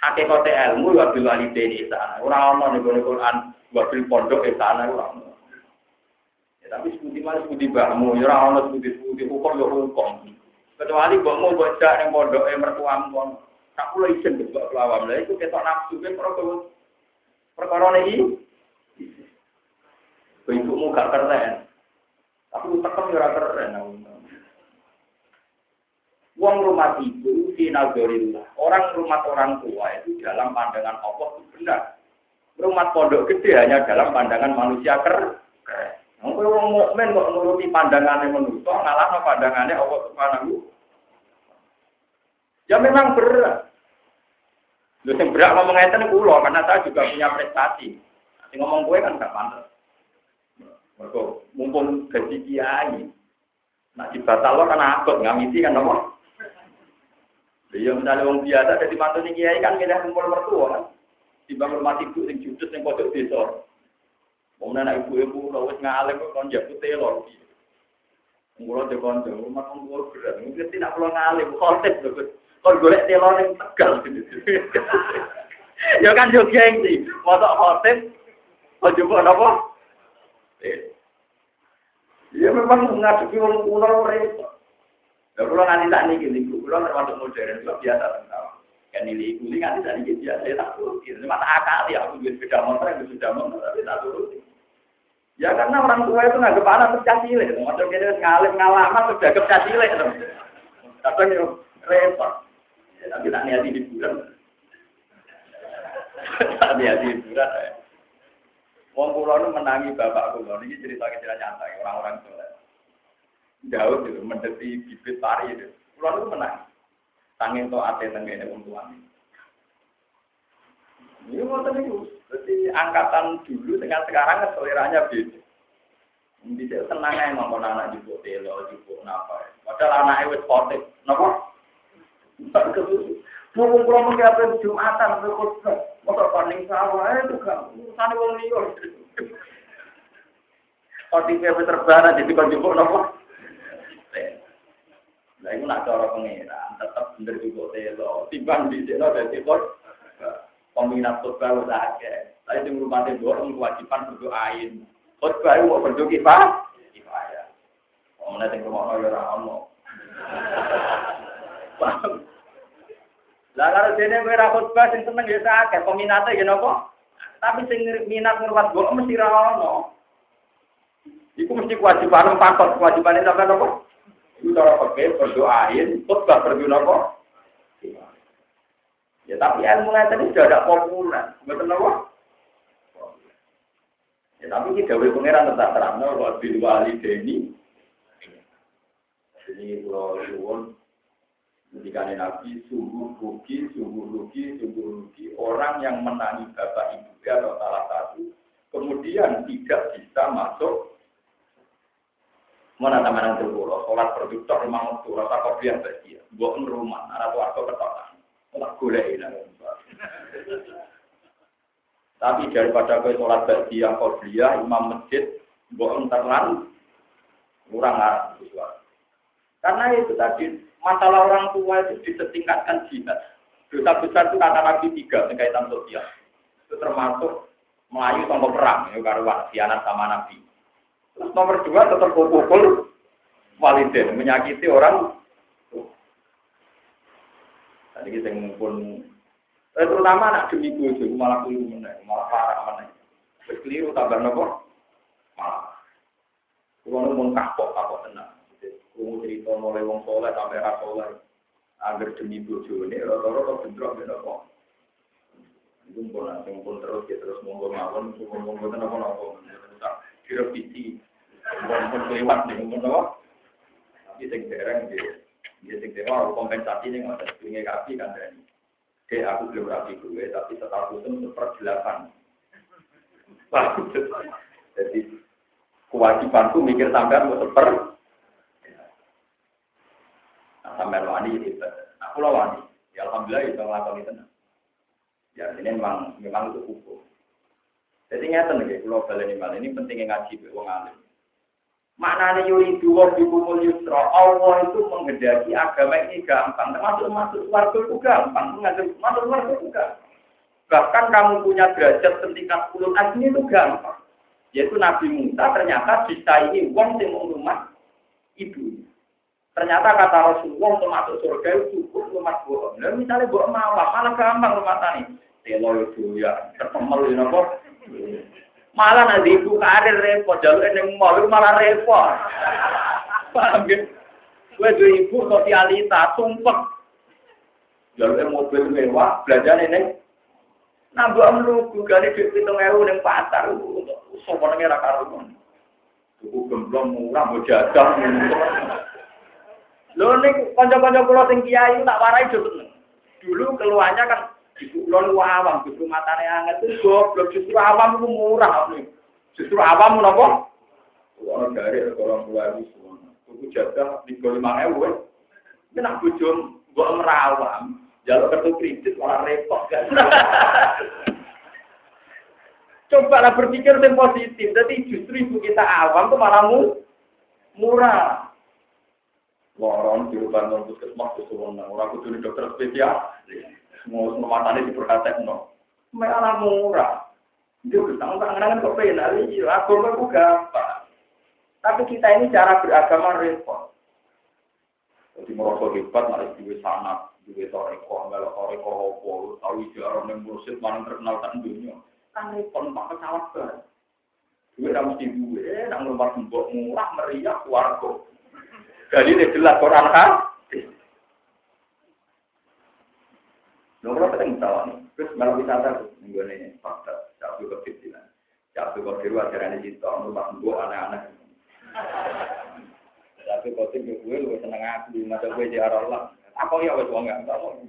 Hakikate ilmu wa bil walidaini sana. Ora ono ning Quran wa bil pondok sana ora ono. Ya tapi sebuti malah sebuti bahmu, ora ono sebuti-sebuti hukum ya hukum. Kecuali mbok mau bocah ning pondoke mertuamu kono. Tak kula isin mbok kelawam. Lah iku ketok nafsu ke perkara perkara iki. Ibumu gak keren. Tapi tekan ya ora keren. Uang rumah itu sinagorillah. Orang rumah orang tua itu dalam pandangan Allah itu benar. Rumah pondok gede hanya dalam pandangan manusia keren. Mungkin orang mukmin kok nuruti pandangannya manusia, ngalah pandangannya Allah Subhanahu. Ya memang berat. Lu yang berat ngomong ngeten kulo karena saya juga punya prestasi. Nanti ngomong gue kan gak pantas. Mereka mumpung gaji kiai. Nah dibatal kan akut ngamiti kan nomor. Iya misalnya orang biasa jadi mantu kiai kan milih kumpul mertua kan. Dibangun mati ibu yang judus yang kodok desa. Kemudian anak ibu-ibu lo wis ngalem kok kon jabut telor. Mula de rumah berat. Mungkin tidak perlu ngalim, khotib lho. Kon golek telor tegal. Ya kan yo gengsi. Mosok khotib kok coba napa? Ya memang ngadepi wong kuno repot. Lah kula nganti tak niki niku, kula termasuk modern, biasa tentang kan ini kuli nganti tak niki biasa ya tak turuti. Cuma tak akal ya aku duwe sepeda motor, aku sepeda motor tapi tak turuti. Ya karena orang tua itu nggak anak terus cilik, kita ngalim ngalaman terus jaga cah cilik. Kadang yo repot. Ya, tapi tak niati hiburan. tak niati hiburan. Wong kula nu menangi bapak kula niki cerita cerita nyata orang-orang soleh. Daud itu mendeti bibit pari itu. Kula nu menang. Sanging to ate tengene wong tuane. Ini mau itu. Jadi angkatan dulu dengan sekarang seleranya beda. Bisa tenang aja ngomong anak di telo, di napa. Padahal anaknya wis sportif, napa? Mau kumpul mengapa jumatan berkhutbah, motor paling sawah itu kan urusan wong liya. OTP terbana jadi kon jupuk napa? Lah iku nak cara pengeran, tetep bener juga telo. Timbang telo dadi kok peminat khutbah udah akeh. Tapi sing rumate dorong kewajiban berdoain. Khutbah mau berdoa kifah, kifayah. Omone sing rumono ya ora ono. Lah kalau dene kowe ra khutbah sing seneng ya akeh, peminate ya napa? Tapi sing minat ngurwat kok mesti ra ono. Iku mesti kewajiban patok kewajiban sampean napa? Cara pakai berdoain, khutbah berdoa napa? Ya tapi ilmu ngeten sudah ada populer, betul napa? Ya, tapi ini gawe pangeran tetap terang, wa bil walidaini. Jadi kalau suwon ketika Nabi sungguh rugi, sungguh rugi, sungguh rugi orang yang menangi bapak ibu atau salah satu, kemudian tidak bisa masuk mana teman yang terpulau, sholat produktor rumah waktu, rasa kopi yang bahagia, buat rumah, anak warga ketokan, tak boleh ini. Tapi daripada kau sholat yang kau imam masjid, mbok enterlan, kurang arah Karena itu tadi masalah orang tua itu disetingkatkan jihad. Dosa besar itu kata Nabi tiga berkaitan sosial. Itu termasuk Melayu tanpa perang, ya karuan, anak sama Nabi. Nomor dua tetap pukul walidin, menyakiti orang. Tadi kita ngumpul, eh, terutama anak demi bojo, malah keliru mana, malah parah mana. Terus keliru tambah nopo, malah. Kalau mau kapok, kapok tenang. Kamu cerita mulai wong soleh sampai rasoleh. Agar demi bojo ini, rata-rata bentrok, bentrok. Itu pun nanti pun terus ya terus monggo mawon, monggo monggo ten apa napa. Direvisi. Pun kelewat nih napa. Tapi sing dereng dia dia sing dewa kompensasi nggak ada punya kaki kan dari. Oke, aku belum rapi gue, tapi statusnya delapan. Jadi kewajibanku mikir sampai mau seper. Nah, sampai wani itu, aku lawan. Ya alhamdulillah itu ngelakuin itu. Ya ini memang memang itu hukum. Jadi nyata nih, kalau balik ini ini pentingnya ngaji be wong alim. Maknanya yuri dua kumul yusra, Allah itu menghendaki agama ini gampang. Termasuk masuk warga itu gampang, mengajar masuk warga itu gampang. Bahkan kamu punya derajat setingkat puluh asli itu gampang. Yaitu Nabi Musa ternyata disaingi wong yang rumah ibu. Ternyata kata Rasulullah untuk masuk surga itu cukup rumah bohong. Nah, misalnya bohong malah, malah gampang rumah tani. Telo itu ya, terpemel ya. Malah nanti ibu karir repot, jalur yang mau malah repot. Paham ya? Gue dua ibu sosialita, sumpah. Jalur mobil mewah, belajar ini. Nah, gue gani duit hitung ewu yang pasar. Sopo nengi raka rumah. Tuku gemblong murah, mau jaga. Lho, ini konco-konco pulau tinggi ayu tak warai dulu. Dulu keluarnya kan Ibu kulon awam, justru matanya hangat itu goblok, justru awam itu murah nih. Justru awam apa? Orang dari orang tua itu semua. Tuku jaga di lima ewu. Ini nak bujum, gua merawam. Jalur kartu kredit malah repot kan. Coba lah berpikir yang positif. Jadi justru ibu kita awam tuh malah murah. Lorong di rumah non puskesmas itu orang kudu dokter spesial mau sematanya diperhatikan no. Malah murah. Dia bisa tangan kok penal iya, aku aku gampang. Tapi kita ini cara beragama repot. Jadi merasa hebat, malah di sana, di toreko, melok toreko hopo, tahu jarang yang mursid mana terkenal tak dunia. Kan repot, maka pesawat kan. Gue harus di gue, nang rumah tembok murah, meriah, warga. Jadi ini jelas Quran kan? Lho kalau kita misalnya nih, terus malah wisata tuh minggu ini fakta, ke kecilan, jatuh ke biru ajaran di situ, rumah gue anak-anak. Tapi kau tuh gue lu seneng aku, masa gue di arah. Apa ya wes uang nggak mau?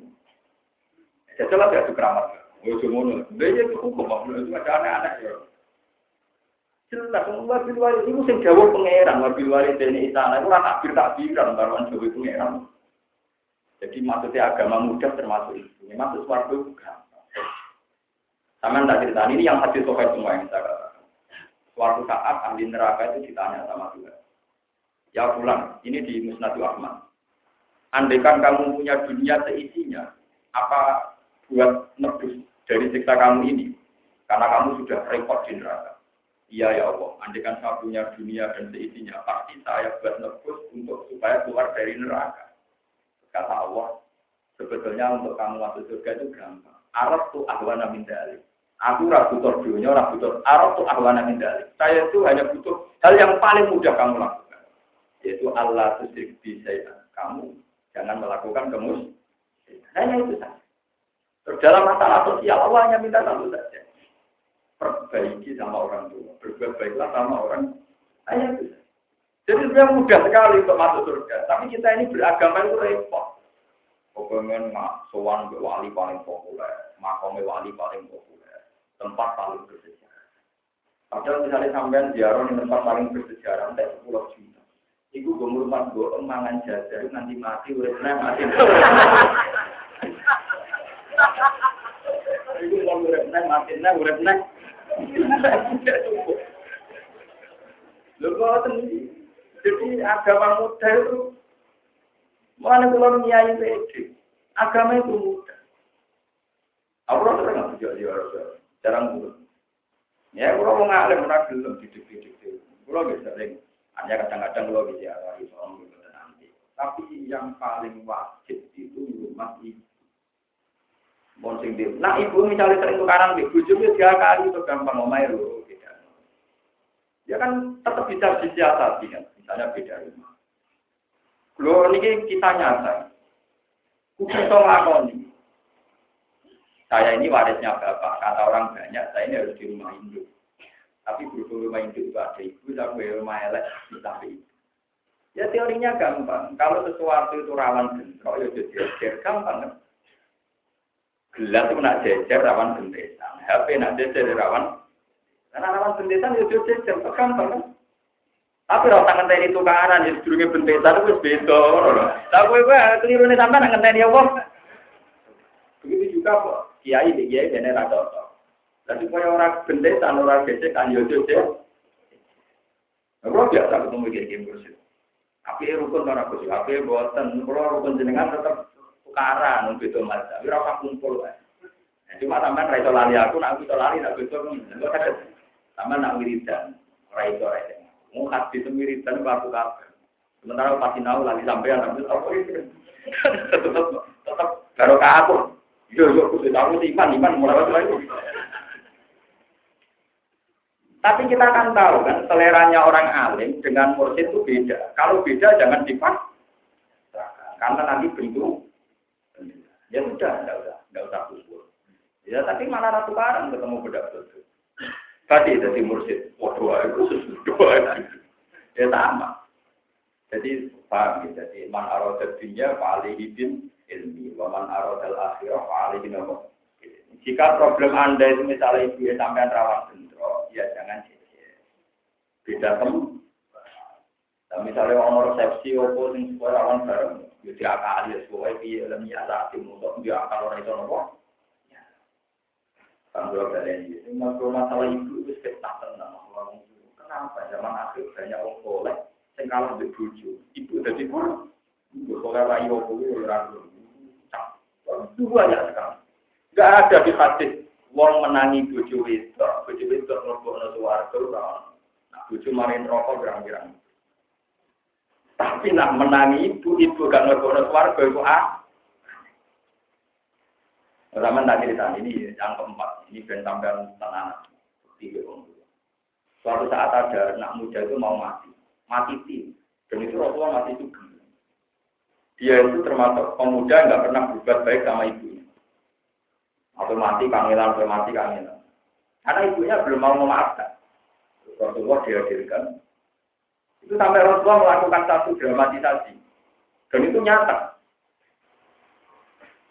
Ya jelas ya tuh keramat. Gue cuma nol, dia itu hukum, itu ada anak-anak ya. Jelas, wabil wali itu sing jawab wabil wali ini istana itu rata takbir takbiran, baruan jawab pangeran. Jadi maksudnya agama mudah termasuk itu. Ini masuk suatu. Sama tak cerita ini yang hadis sokai semua yang saya katakan. Suatu saat ahli neraka itu ditanya sama Tuhan. Ya pulang, ini di Musnadu Ahmad. Andaikan kamu punya dunia seisinya, apa buat nebus dari siksa kamu ini? Karena kamu sudah repot di neraka. Iya ya Allah, andaikan saya punya dunia dan seisinya, pasti saya buat nebus untuk supaya keluar dari neraka. Kata Allah, sebetulnya untuk kamu masuk surga itu gampang. Arab tuh ahwana min dalik. Aku ragu butuh dunia, ragu butuh Arab tuh ahwana min dalik. Saya itu hanya butuh hal yang paling mudah kamu lakukan. Yaitu Allah tusyrik saya. Kamu jangan melakukan kemus. Hanya itu saja. Dalam masalah sosial Allah hanya minta satu saja. Perbaiki sama orang tua. Berbuat baiklah sama orang. Hanya itu saja. Jadi sebenarnya mudah sekali untuk masuk surga. Tapi kita ini beragama itu repot. Pokoknya nggak sowan wali paling populer, makomnya wali paling populer, tempat paling bersejarah. Padahal misalnya sampean ziarah di tempat paling bersejarah, entah sepuluh juta. Iku gue rumah gue emangan jajar nanti mati, udah mati. nek, mati nek, urip nek. Lho kok Jadi agama muda itu Mana kalau nyai pede, agama itu mudah. Aku rasa nggak sejak dia rasa jarang pun. Ya, kalau mau ngalim pernah belum didik-didik. Kalau bisa sering, hanya kadang-kadang kalau bisa arah soal gitu nanti. Tapi yang paling wajib itu rumah ibu. Monsing dia. Nah ibu misalnya sering tukaran ibu juga tiga kali itu gampang ngomai loh. Ya kan tetap bisa disiasati kan, misalnya beda rumah. Lho niki kita nyata. Kudu iso nglakoni. Saya ini warisnya bapak, kata orang banyak, saya ini harus di rumah induk. Tapi berhubung rumah induk itu ada ibu, sampai rumah elek tapi Ya teorinya gampang. Kalau sesuatu itu rawan bentrok, ya jadi gampang kan. Gelas itu nak jejer rawan bentesan. HP nak jejer rawan. Karena rawan bentesan ya jejer gampang kan. Tapi orang tangan tadi tukaran, ya sedurungnya bentesan itu beda. Tapi gue keliru nih sampai ngenteni ya Allah. Begitu juga kok, kiai di kiai era cocok. Tapi kalau orang bentesan, orang gesek kan yo jojo. Kalau biasa ketemu kiai kiai bersih. Tapi rukun orang bersih, tapi buatan, kalau rukun jenengan tetap tukaran, beda macam. Tapi orang kumpul kan. Cuma sampean ra iso lali aku, nak iso lali nak betul. Sampean nak wiridan, ra iso ra Mau hati semiritan aku kabeh. Sementara pasti tahu lagi sampai anak itu apa. Tetap tetap baru aku. Yo yo sudah tahu iman iman mulai itu. Tapi kita akan tahu kan seleranya orang alim dengan mursyid itu beda. Kalau beda jangan dipak. Karena nanti bentuk. Ya sudah, enggak usah, enggak usah kusur. Ya tapi mana ratu barang ketemu beda betul. Tadi jadi mursyid, waduh, itu sesuatu ya sama. Jadi paham ya, jadi man arodat dunia paling hidin ilmi, man arodat akhirah paling nopo. Jika problem anda itu misalnya ibu ya sampai rawan bentrok, ya jangan jejer. Beda tem. Nah, misalnya orang resepsi, opo sing supaya rawan bareng, ya diakali ya supaya dia ilmiah saat untuk dia akal orang itu nopo. Tanggal kalian ini, masalah ibu itu sekitar tenang. Kenapa zaman akhir banyak orang soleh, yang di buju, ibu jadi kurang. Ibu soleh rayu aku ragu. Itu banyak sekali. Gak ada di hadis wong menangi buju itu, buju itu ngelobok suwarga, nah buju marin rokok gerang-gerang. Tapi nak menangi ibu, ibu gak ngelobok suwarga itu ah, Pertama tak cerita ini yang keempat, ini ben sampean tenang. Tiga Suatu saat ada anak muda itu mau mati, mati tim, dan itu Rasulullah mati juga. Dia itu termasuk pemuda nggak pernah berbuat baik sama ibunya. Atau mati kangelan, atau mati kangelan. Karena ibunya belum mau memaafkan. Rasulullah dihadirkan. Itu sampai Rasulullah melakukan satu dramatisasi. Dan itu nyata.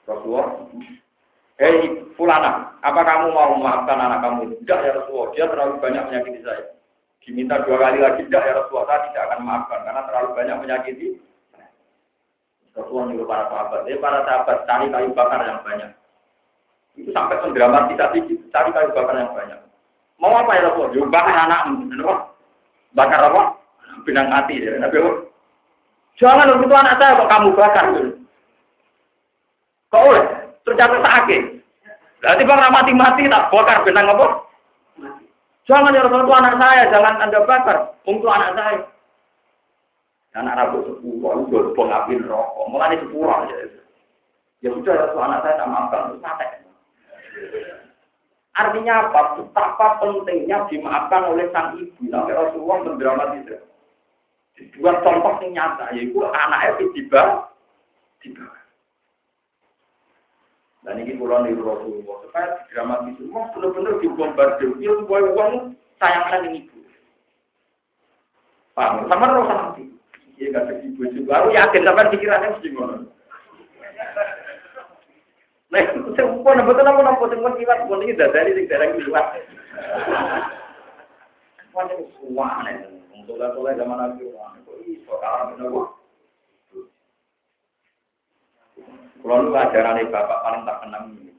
Rasulullah Hei Fulana, apa kamu mau memaafkan anak kamu? Tidak ya Rasulullah, dia terlalu banyak menyakiti saya. Diminta dua kali lagi, tidak ya Rasulullah, saya tidak akan memaafkan karena terlalu banyak menyakiti. Rasulullah nyuruh para sahabat, eh para sahabat cari kayu bakar yang banyak. Itu sampai mendramatisasi cari kayu bakar yang banyak. Mau apa ya Rasulullah? Yuk bakar anakmu, bakar apa? Benang hati ya, Nabi Jangan itu anak saya kok kamu bakar. Kok oleh? Terus jatuh sakit. Berarti bang mati-mati tak bakar benang apa? Jangan ya Rasulullah anak saya, jangan anda bakar. Untuk anak saya. Anak Rabu sepuluh, itu bong api rokok. Mulai sepuluh aja. Ya sudah, ya anak saya tak maafkan, sate. Artinya apa? Betapa pentingnya dimaafkan oleh sang ibu. Sampai Rasulullah mendramatisir. Dibuat contoh yang nyata, yaitu anaknya tiba tiba. Dan ini pulau di Rasulullah. Supaya dramatis semua benar-benar dibombardir. Dia supaya uang sayangkan ini ibu. Paham? Sama rasa nanti. Iya gak ada ibu juga. Aku yakin sampai pikirannya mesti ngono. Nah, saya pun betul apa nopo sing mun kiwat pun iki dadani sing kiwat. Wajah semua aneh. Untuk soleh zaman Nabi Kok iso kalah menapa? Kalau lu ajaran bapak paling tak kenal ini.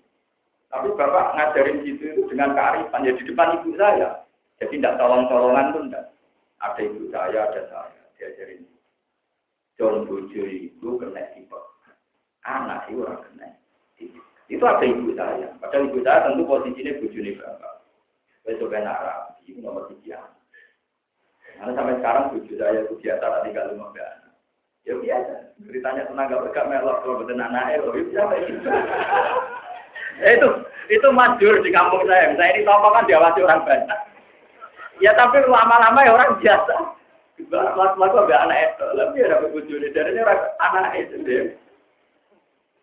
Tapi bapak ngajarin gitu itu dengan kearifan ya di depan ibu saya. Jadi tidak tolong-tolongan pun tidak. Ada ibu saya, ada saya diajarin. John bojo itu kena tipe. Anak itu orang kena. Itu ada ibu saya. Padahal ibu saya tentu posisinya bojone bapak. Besok kan Arab, itu nomor tiga. Karena sampai sekarang bojo saya itu tadi kalau mau anak. Ya biasa. Ceritanya tenaga berkah melok kalau betul oh ya biasa itu. itu itu majur di kampung saya. Saya ini toko kan diawasi orang banyak. Ya tapi lama-lama ya orang biasa. Lalu agak anak itu, dapat bojo dari ini orang anak itu deh.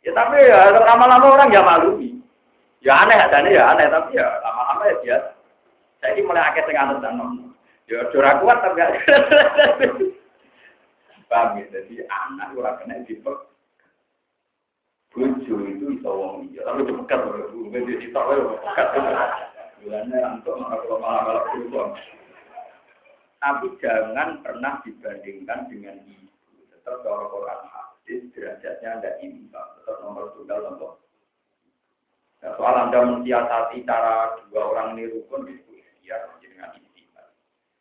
Ya tapi ya lama-lama orang ya malu. Ya aneh adanya ya aneh tapi ya lama-lama ya biasa. Saya ini mulai akhir tengah nom. Ya curah kuat tapi Paham ya? Jadi anak orang kena dipek. Bojo itu bisa wong iya, tapi pekat loh. Jadi itu pekat. Bulannya untuk kalau malah malah Tapi jangan pernah dibandingkan dengan ibu. Tetap kalau Quran hadis derajatnya ada imbang. Tetap nomor tunggal nomor. Nah, soal anda mensiasati cara dua orang ini rukun itu ikhtiar dengan istimewa.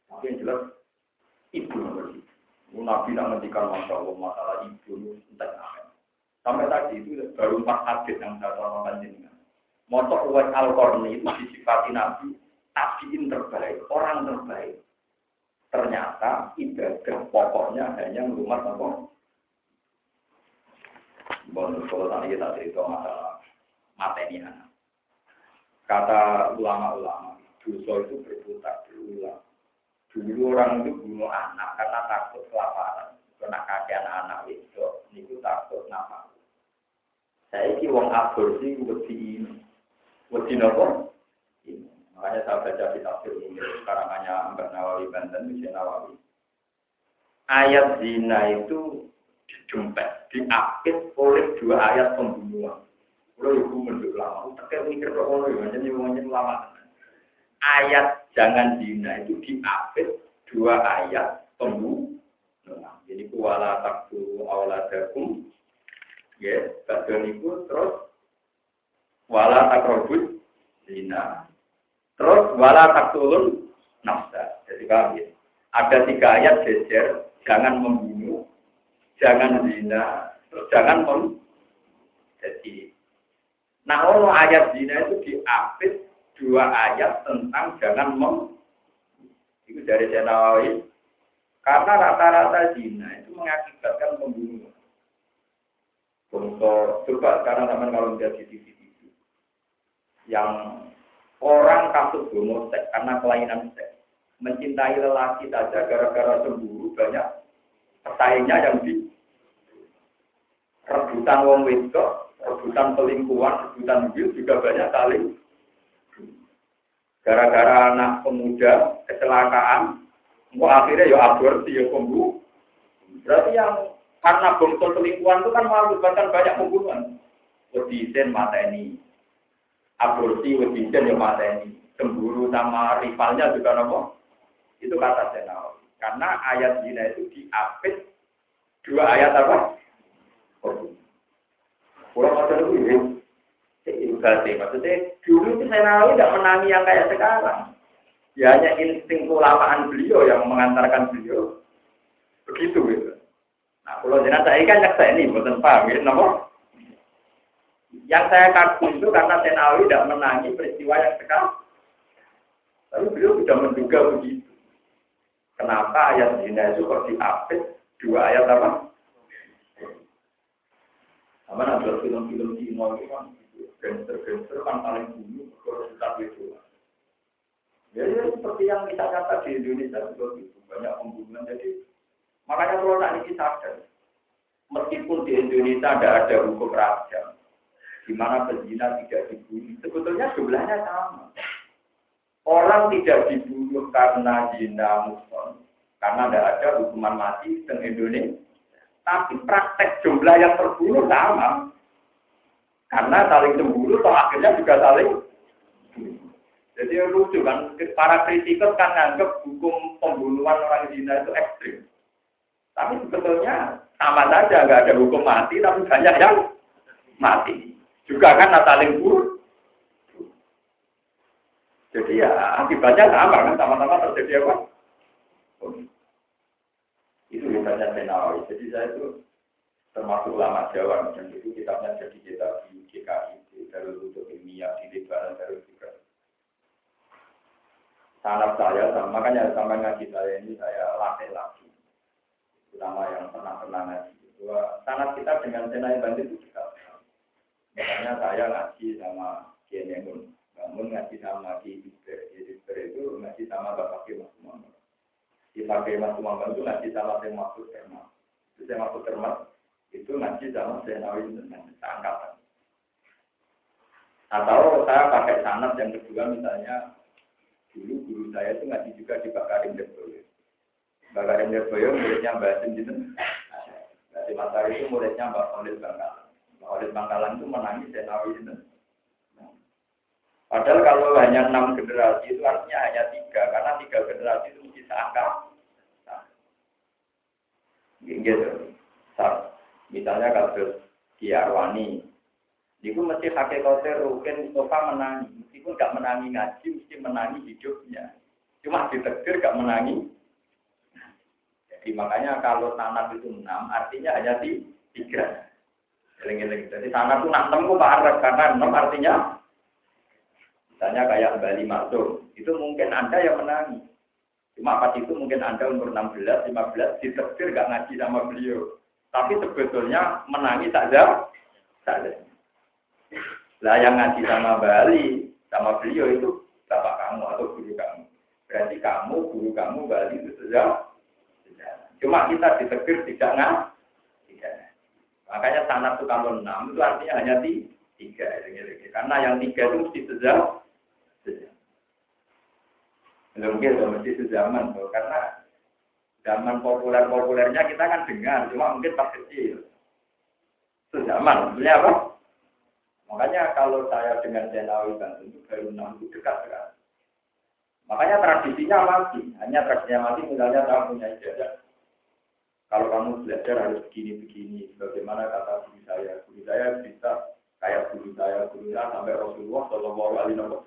Tapi yang jelas ibu nomor itu. Nabi tidak menghentikan masya Allah masalah ibu entah Sampai tadi itu baru empat hadis yang saya tonton jenengan. Motor Uwais Al-Qarni itu disifati Nabi, tabiin terbaik, orang terbaik. Ternyata ibadah pokoknya hanya rumah apa? Bonus kalau tadi kita cerita masalah materi anak. Kata ulama-ulama, dosa itu berputar berulang. Dulu orang itu bunuh anak karena takut kelaparan. Karena kakek anak-anak itu, itu takut nama. Saya ini wong aborsi wedi ini. Wedi nopo? Makanya saya baca di tafsir ini, karangannya Mbak Nawawi Banten, Bisa Nawawi. Ayat zina itu dijempet, diapit oleh dua ayat pembunuhan. Kalau ibu menduk lama, tak mikir kok ngono ya, jadi ngomongin lama. Ayat jangan zina itu diapit dua ayat pembunuhan. Jadi kuala takdu awladakum, ya, bagian itu terus wala takrobut zina Terus wala taktulun nafsa. Jadi paham ya? Ada tiga ayat jejer, jangan membunuh, jangan zina, terus jangan mem. Jadi, nah kalau ayat zina itu diapit dua ayat tentang jangan mem. Itu dari Nawawi. Karena rata-rata zina itu mengakibatkan pembunuhan. Untuk coba sekarang teman kalau lihat di TV yang Orang kasus homoseks karena kelainan seks. Mencintai lelaki saja gara-gara cemburu banyak pesaingnya yang di rebutan wong wedok, rebutan selingkuhan, rebutan mobil juga banyak saling gara-gara anak pemuda kecelakaan, mau akhirnya ya aborsi ya pembunuh. Berarti yang karena bongkol selingkuhan itu kan mengakibatkan banyak pembunuhan. Kodisen mata ini, aborsi wedijen ya mata ini cemburu sama rivalnya juga nopo. Itu kata Senal karena ayat zina itu diapit dua ayat apa? Kurang ada lebih itu berarti maksudnya dulu itu Senawi tidak menangi yang kayak sekarang. Ya hanya insting kulamaan beliau yang mengantarkan beliau. Begitu gitu. Nah kalau jenazah saya kan saya ini bukan paham ya nomor yang saya kagum itu karena Tenawi tidak menangi peristiwa yang sekarang. Tapi beliau sudah menduga begitu. Kenapa ayat zina itu kok diapit? Dua ayat apa? Sama ada film-film Cina itu gangster-gangster kan paling dulu kalau kita itu. Ya, ya seperti yang kita kata di Indonesia juga gitu banyak pembunuhan. Jadi makanya kalau nak ini sadar, meskipun di Indonesia tidak ada hukum raja, di mana pezina tidak dibunuh. Sebetulnya jumlahnya sama. Orang tidak dibunuh karena zina muson, karena tidak ada hukuman mati di Indonesia. Tapi praktek jumlah yang terbunuh sama. Karena saling cemburu, toh akhirnya juga saling Jadi lucu kan, para kritikus kan nganggap hukum pembunuhan orang zina itu ekstrim. Tapi sebetulnya sama saja, nggak ada hukum mati, tapi banyak yang mati. Juga kan saling bunuh. Jadi ya akibatnya sama kan, sama-sama terjadi apa? Itu misalnya Senawi. Jadi saya itu termasuk ulama Jawa dan itu kitabnya jadi kita di GKI dari untuk ilmiah di Lebaran dari juga. Sangat saya, makanya sama ngaji saya ini saya latih lagi. Ulama yang pernah pernah ngaji. Bahwa kita dengan Senai Bandit itu dekat. Makanya saya ngaji sama Kiai Nemun namun ngaji sama di Iber, Iber itu ngaji sama Bapak Kiai Mas. Di Pakai Mas itu ngaji sama Termat. Itu saya Mahfud Termat itu ngaji sama saya Nawi dengan angkatan. Atau saya pakai sanat yang kedua misalnya dulu guru saya itu ngaji juga di Bakarim Derboyo. Bakarim Derboyo muridnya Mbak Sim gitu. Mbak Sim itu muridnya Mbak Khalid Bangkalan. Mbak Khalid Bangkalan itu menangis saya Nawi gitu. Padahal kalau hanya enam generasi itu artinya hanya tiga, karena tiga generasi itu mesti seangka. Nah, gitu. Misalnya kasus Kiarwani, itu mesti hakikatnya Rukin Mustafa menangi, meskipun gak menangi ngaji, mesti menangi hidupnya. Cuma ditegur gak menangi. Jadi makanya kalau sanat itu enam, artinya hanya di tiga. Jadi sanat itu enam, itu Pak karena enam artinya Misalnya kayak Bali Maksum, itu mungkin Anda yang menangi. Cuma pas itu mungkin Anda umur 16, 15, diterbir gak ngaji sama beliau. Tapi sebetulnya menangi saja, saja. Lah yang ngaji sama Bali, sama beliau itu bapak kamu atau guru kamu. Berarti kamu, guru kamu, Bali itu saja. Cuma kita ditegur tidak ngaji. Makanya sanat itu kalau enam itu artinya hanya tiga. Karena yang tiga itu mesti sejauh Mungkin itu mesti sezaman, karena zaman populer-populernya kita kan dengar, cuma mungkin pas kecil. Sezaman, maksudnya apa? Makanya kalau saya dengan Jenawi Banten itu baru enam dekat sekali. Makanya tradisinya mati, hanya tradisinya mati misalnya kamu punya ijazah. Kalau kamu belajar harus begini-begini, bagaimana kata guru saya, guru saya bisa kayak guru saya, guru saya sampai Rasulullah Shallallahu Alaihi Wasallam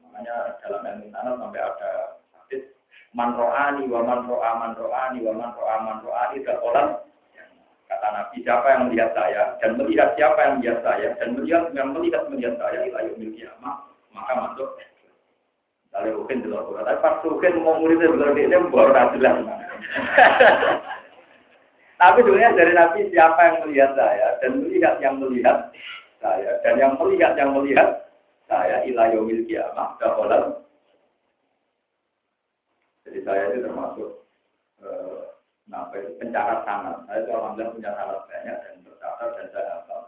Makanya dalam ilmu sana sampai ada hadis man ro'ani wa man ro'a man ro'ani wa man ro'a man ro'ani dakolan kata Nabi siapa yang melihat saya dan melihat siapa yang melihat saya dan melihat yang melihat melihat saya ila yaumil kiamah maka masuk Kalau mungkin di luar tapi pas mungkin mau muridnya betul ini baru jelas. Tapi sebenarnya dari Nabi siapa yang melihat saya dan melihat yang melihat saya dan yang melihat yang melihat saya ilayomil kiamah daholan. Jadi saya itu termasuk eh, nah, pencatat sanat. Saya itu alhamdulillah punya sanat banyak dan tercatat dan saya hafal.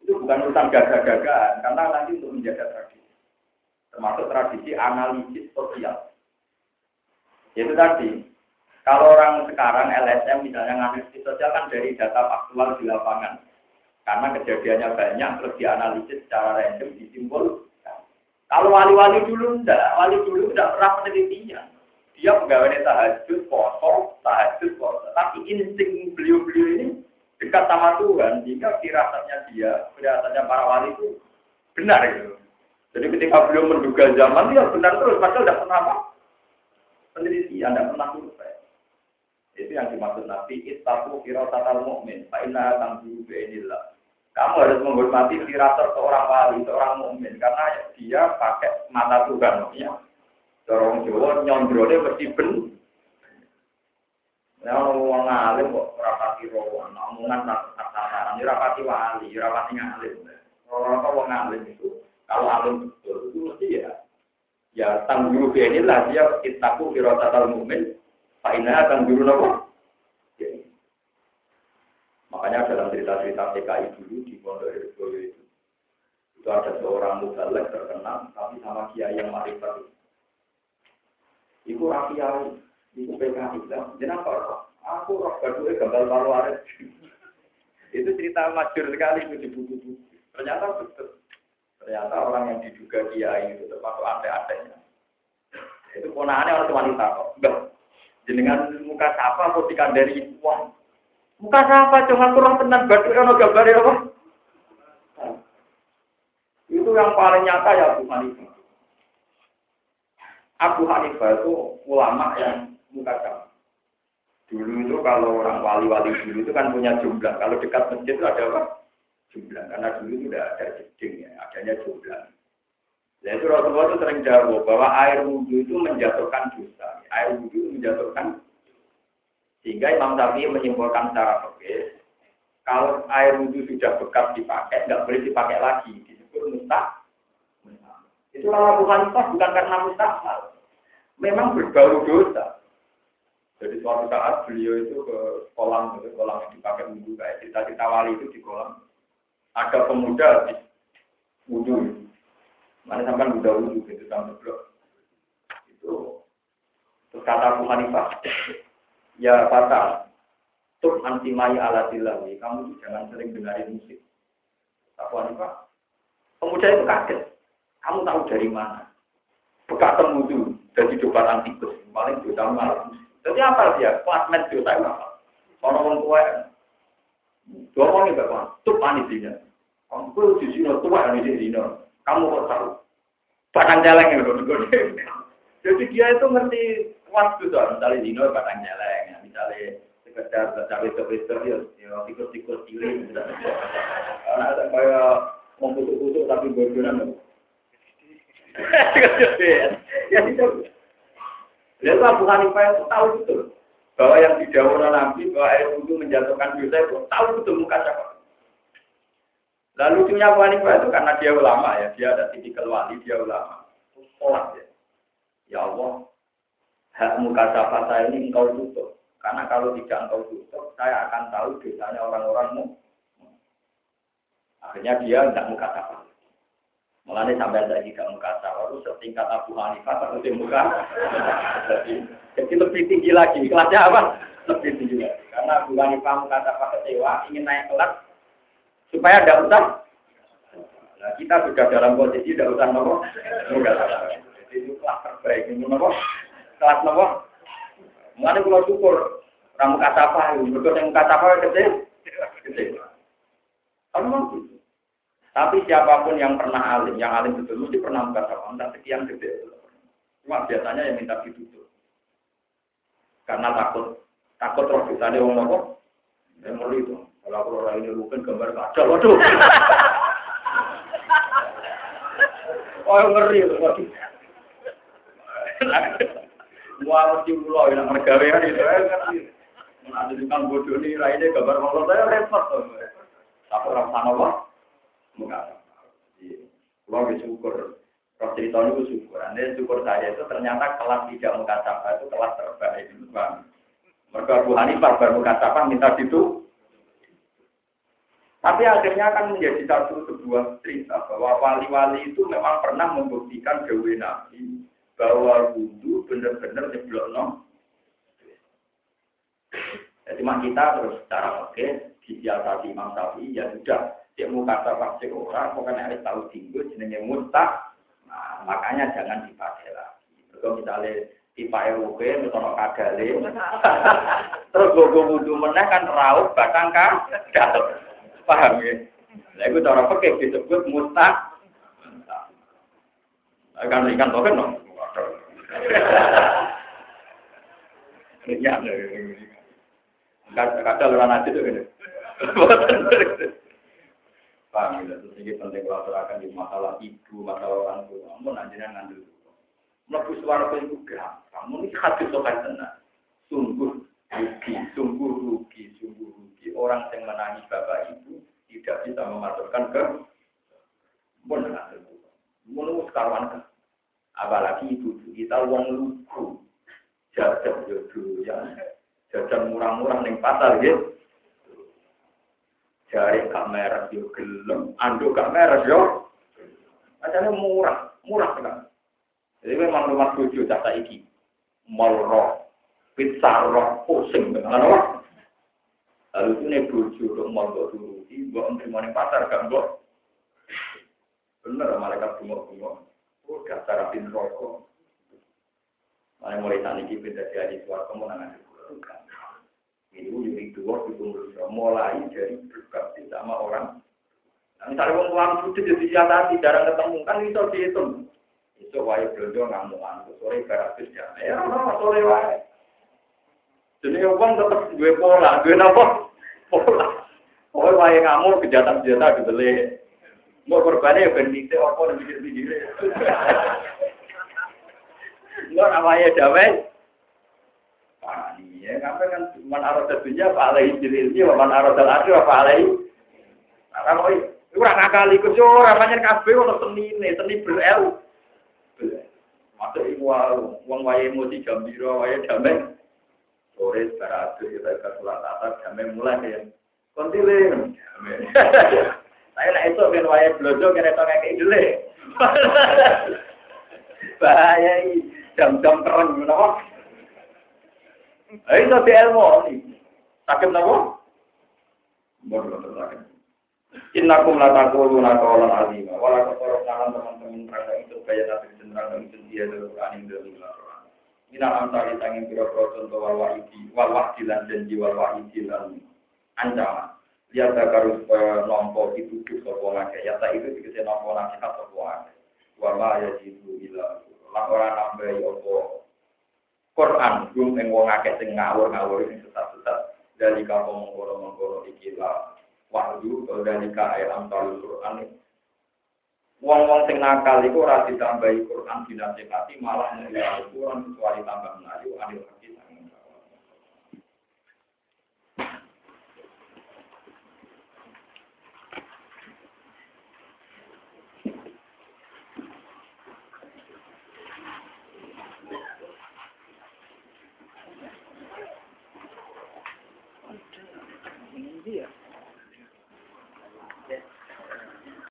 Itu bukan urusan gagah-gagahan, karena nanti untuk menjaga tradisi. Termasuk tradisi analisis sosial. Itu tadi, kalau orang sekarang LSM misalnya analisis sosial kan dari data faktual di lapangan. Karena kejadiannya banyak, terus dianalisis secara random, disimpul, kalau wali-wali dulu enggak, wali dulu enggak pernah penelitian. Dia pegawai tahajud. Tapi insting beliau-beliau ini dekat sama Tuhan, jika firasatnya dia, firasatnya para wali itu benar gitu. Jadi ketika beliau menduga zaman, dia benar terus, padahal tidak pernah apa? Penelitian, tidak pernah survei. Itu yang dimaksud Nabi, istaku firasatal mu'min, fa'inna tangguh bi'inillah. Kamu harus menghormati firasat seorang wali, seorang mukmin karena dia pakai mata Tuhan, maksudnya. Dorong Jawa nyondrone mesti ben. Ya wong alim kok rapati rawan, omongan tataran, rapati wali, rapati ngalim. Orang wong alim itu kalau alim betul itu mesti ya. Ya tanggung ini lah dia kitaku firasat al-mu'min, fa inna tanggung nopo Makanya dalam cerita-cerita PKI dulu di Pondok Herboyo itu, itu ada seorang mubalek terkenal, tapi sama kiai yang marifat. Itu. Rakyat, Aku roh gaduknya gambar paru itu cerita majur sekali itu di buku-buku. Ternyata betul. Ternyata orang yang diduga kiai itu termasuk antek-anteknya. Itu ponaannya orang wanita kok. Enggak. Jenengan muka siapa atau dikandari uang. Muka siapa cuma kurang tenang batu ono gambar apa? Itu yang paling nyata ya Bu Hanifah. Abu Hanifah itu ulama yang muka Dulu itu kalau orang wali-wali dulu itu kan punya jumlah. Kalau dekat masjid itu ada apa? Jumlah. Karena dulu itu tidak ada jeding ya, adanya jumlah. Nah itu Rasulullah itu sering jawab bahwa air wudhu itu menjatuhkan dosa. Air wudhu menjatuhkan sehingga Imam Syafi'i menyimpulkan secara fikih kalau air wudhu sudah bekas dipakai, nggak boleh dipakai lagi. Disebut mustah. Itu kalau bukan bukan karena mustahil. Memang berbau dosa. Jadi suatu saat beliau itu ke kolam, ke kolam yang dipakai wudhu kayak cita-cita wali itu di kolam. Ada pemuda di wudhu. Mana sampai udah wudhu gitu sampai blok. Itu terus kata Abu Hanifah, ya fatal. Tuk anti maya ala dilawi. Kamu jangan sering dengarin musik. Abu Hanifah, pemuda itu kaget. Kamu tahu dari mana? Bekas temudu dari coba tikus. Paling dosa malam musik. Jadi apa dia? Klasmen juta apa? Orang orang tua. Dua orang ini bapak. Tuh panik dia. Kamu di sini tua yang di sini. Kamu kok tahu? Batang jalan yang Jadi dia itu ngerti waktu tuh. Misalnya dino batang jalan. Misalnya sekedar cawe cawe ya, ya tikus-tikus cilik. Karena ada kayak mau kusuk-kusuk tapi bodohan. Ya itu. Lalu Abu Hanifah itu tahu betul bahwa yang didahului Nabi bahwa air wudhu menjatuhkan dosa itu tahu betul muka siapa. Lalu lucunya Abu Hanifah itu karena dia ulama ya, dia ada tipikal wali, dia ulama. Sholat ya. Ya Allah, hak muka siapa saya ini engkau tutup. Karena kalau tidak engkau tutup, saya akan tahu dosanya orang-orangmu. Akhirnya dia tidak muka siapa. Mulanya sampai ada tiga muka itu setingkat Abu Hanifah satu muka. Jadi lebih tinggi lagi. Kelasnya apa? Lebih tinggi lagi. Karena Abu Hanifah muka sawah kecewa ingin naik kelas supaya ada usah. Nah, kita sudah dalam posisi tidak usah nopo muka. Jadi itu kelas terbaik ini nopo. Kelas nopo. Mulanya kalau syukur muka sawah, berikut yang muka sawah kecil. Kecil. Kamu tapi siapa pun yang pernah alim, yang alim betul mesti pernah berkata, entah sekian gede. Cuma biasanya yang minta ditutup. Karena takut, takut roh kita ada orang? Yang ngeri itu. Kalau aku orang ini bukan gambar kaca, waduh. oh ngeri itu, waduh. Wah, mesti pulau yang mergawean itu. Ada tukang bodoh ini, raihnya gambar Allah saya repot. Tapi orang sana, Enggak. Kalau bersyukur, roh cerita itu syukur. Anda syukur saya itu ternyata kelas tidak muka itu kelas terbaik. Mereka Abu Hanifah baru muka minta itu. Tapi akhirnya akan menjadi satu sebuah cerita bahwa wali-wali itu memang pernah membuktikan Dewi Nabi bahwa wudhu benar-benar jeblok no. Jadi kita terus secara oke disiasati Imam Syafi'i ya sudah dia muka kata cek orang, pokoknya harus tahu tinggu, jenenge mustah. Nah, makanya jangan dipakai lagi. Kalau misalnya pipa RUP, misalnya kadale, terus gue wudhu meneh kan raut batang kan, paham ya? Nah, itu cara pakai disebut mustah. Kan ikan token dong. Ya, kadang orang nanti tuh Paham ya, terus ini penting kalau terangkan di masalah ibu, masalah orang tua. Kamu nantinya ngambil dulu. Melebu suara itu gampang. Ini hati sokai tenang. Sungguh rugi, sungguh rugi, sungguh rugi. Orang yang menangis bapak ibu tidak bisa mematurkan ke pun dulu. Menurut sekarang kan. Apalagi ibu kita uang lugu. Jajan jodoh ya. Jajan murah-murah nih pasar gitu. Jari gak merah yo gelem, anduk gak merah yo. Murah, murah kan. Jadi memang rumah tujuh jasa iki. Mall roh, pizza roh, pusing dengan apa? Lalu ini bojo untuk mal kok turuti, mbok terima ning pasar gak mbok. Bener malaikat bunga-bunga. Oh, dasar rapin rokok. Mana mulai saat ini beda jadi suara kemenangan di itu mulai dari berbakti sama orang. Nah, misalnya orang tua putih jadi siasati jarang ketemu kan itu dihitung. Itu wae belanja ngamuan, sore jam. Ya, apa sore wae. Jadi uang tetap gue pola, gue napa? Pola. Oh, wae ngamuk kejahatan-kejahatan dibeli. Mau korbannya ya ben bisa apa dan pikir-pikir. Enggak namanya damai. Ah, iya, kan man arah dunia apa alai jirilnya, man arah dal akhir apa alai. Nah, mau itu kurang akal ikut yo, namanya kafe untuk seni nih, seni berel. Masuk ibu uang wae emosi jam biru, wae damai. Sore sekarang kita ke sholat atas, damai mulai ya. Kontilen. Saya nak itu ben wae blojo kene to kayak dulu. Bahaya jam-jam terang menapa? Ayo itu di ilmu. Sakit napa? Bodoh sakit. Innakum la taquluna qawlan azima wa la taquluna teman-teman neraka itu kaya nabi neraka itu dia dari Quran yang dari Quran. Minal amsali tanging pira-pira contoh wal wa'idi wal wa'di lan janji wal wa'idi lan ancaman ya takaru supaya nompo dituduh sopo ngake ya tak itu dikasih nompo nasihat sopo ngake wala ya jitu ila lang ora nambahi opo Quran belum yang wong akeh sing ngawur ngawur sing sesat-sesat dari kamu mengkoro mengkoro ikilah wahyu atau dari ayat amtal Quran. Wong-wong sing nakal iku ora ditambahi Quran dinasihati malah ngelih Quran kecuali tambah menayu anil hadis idea.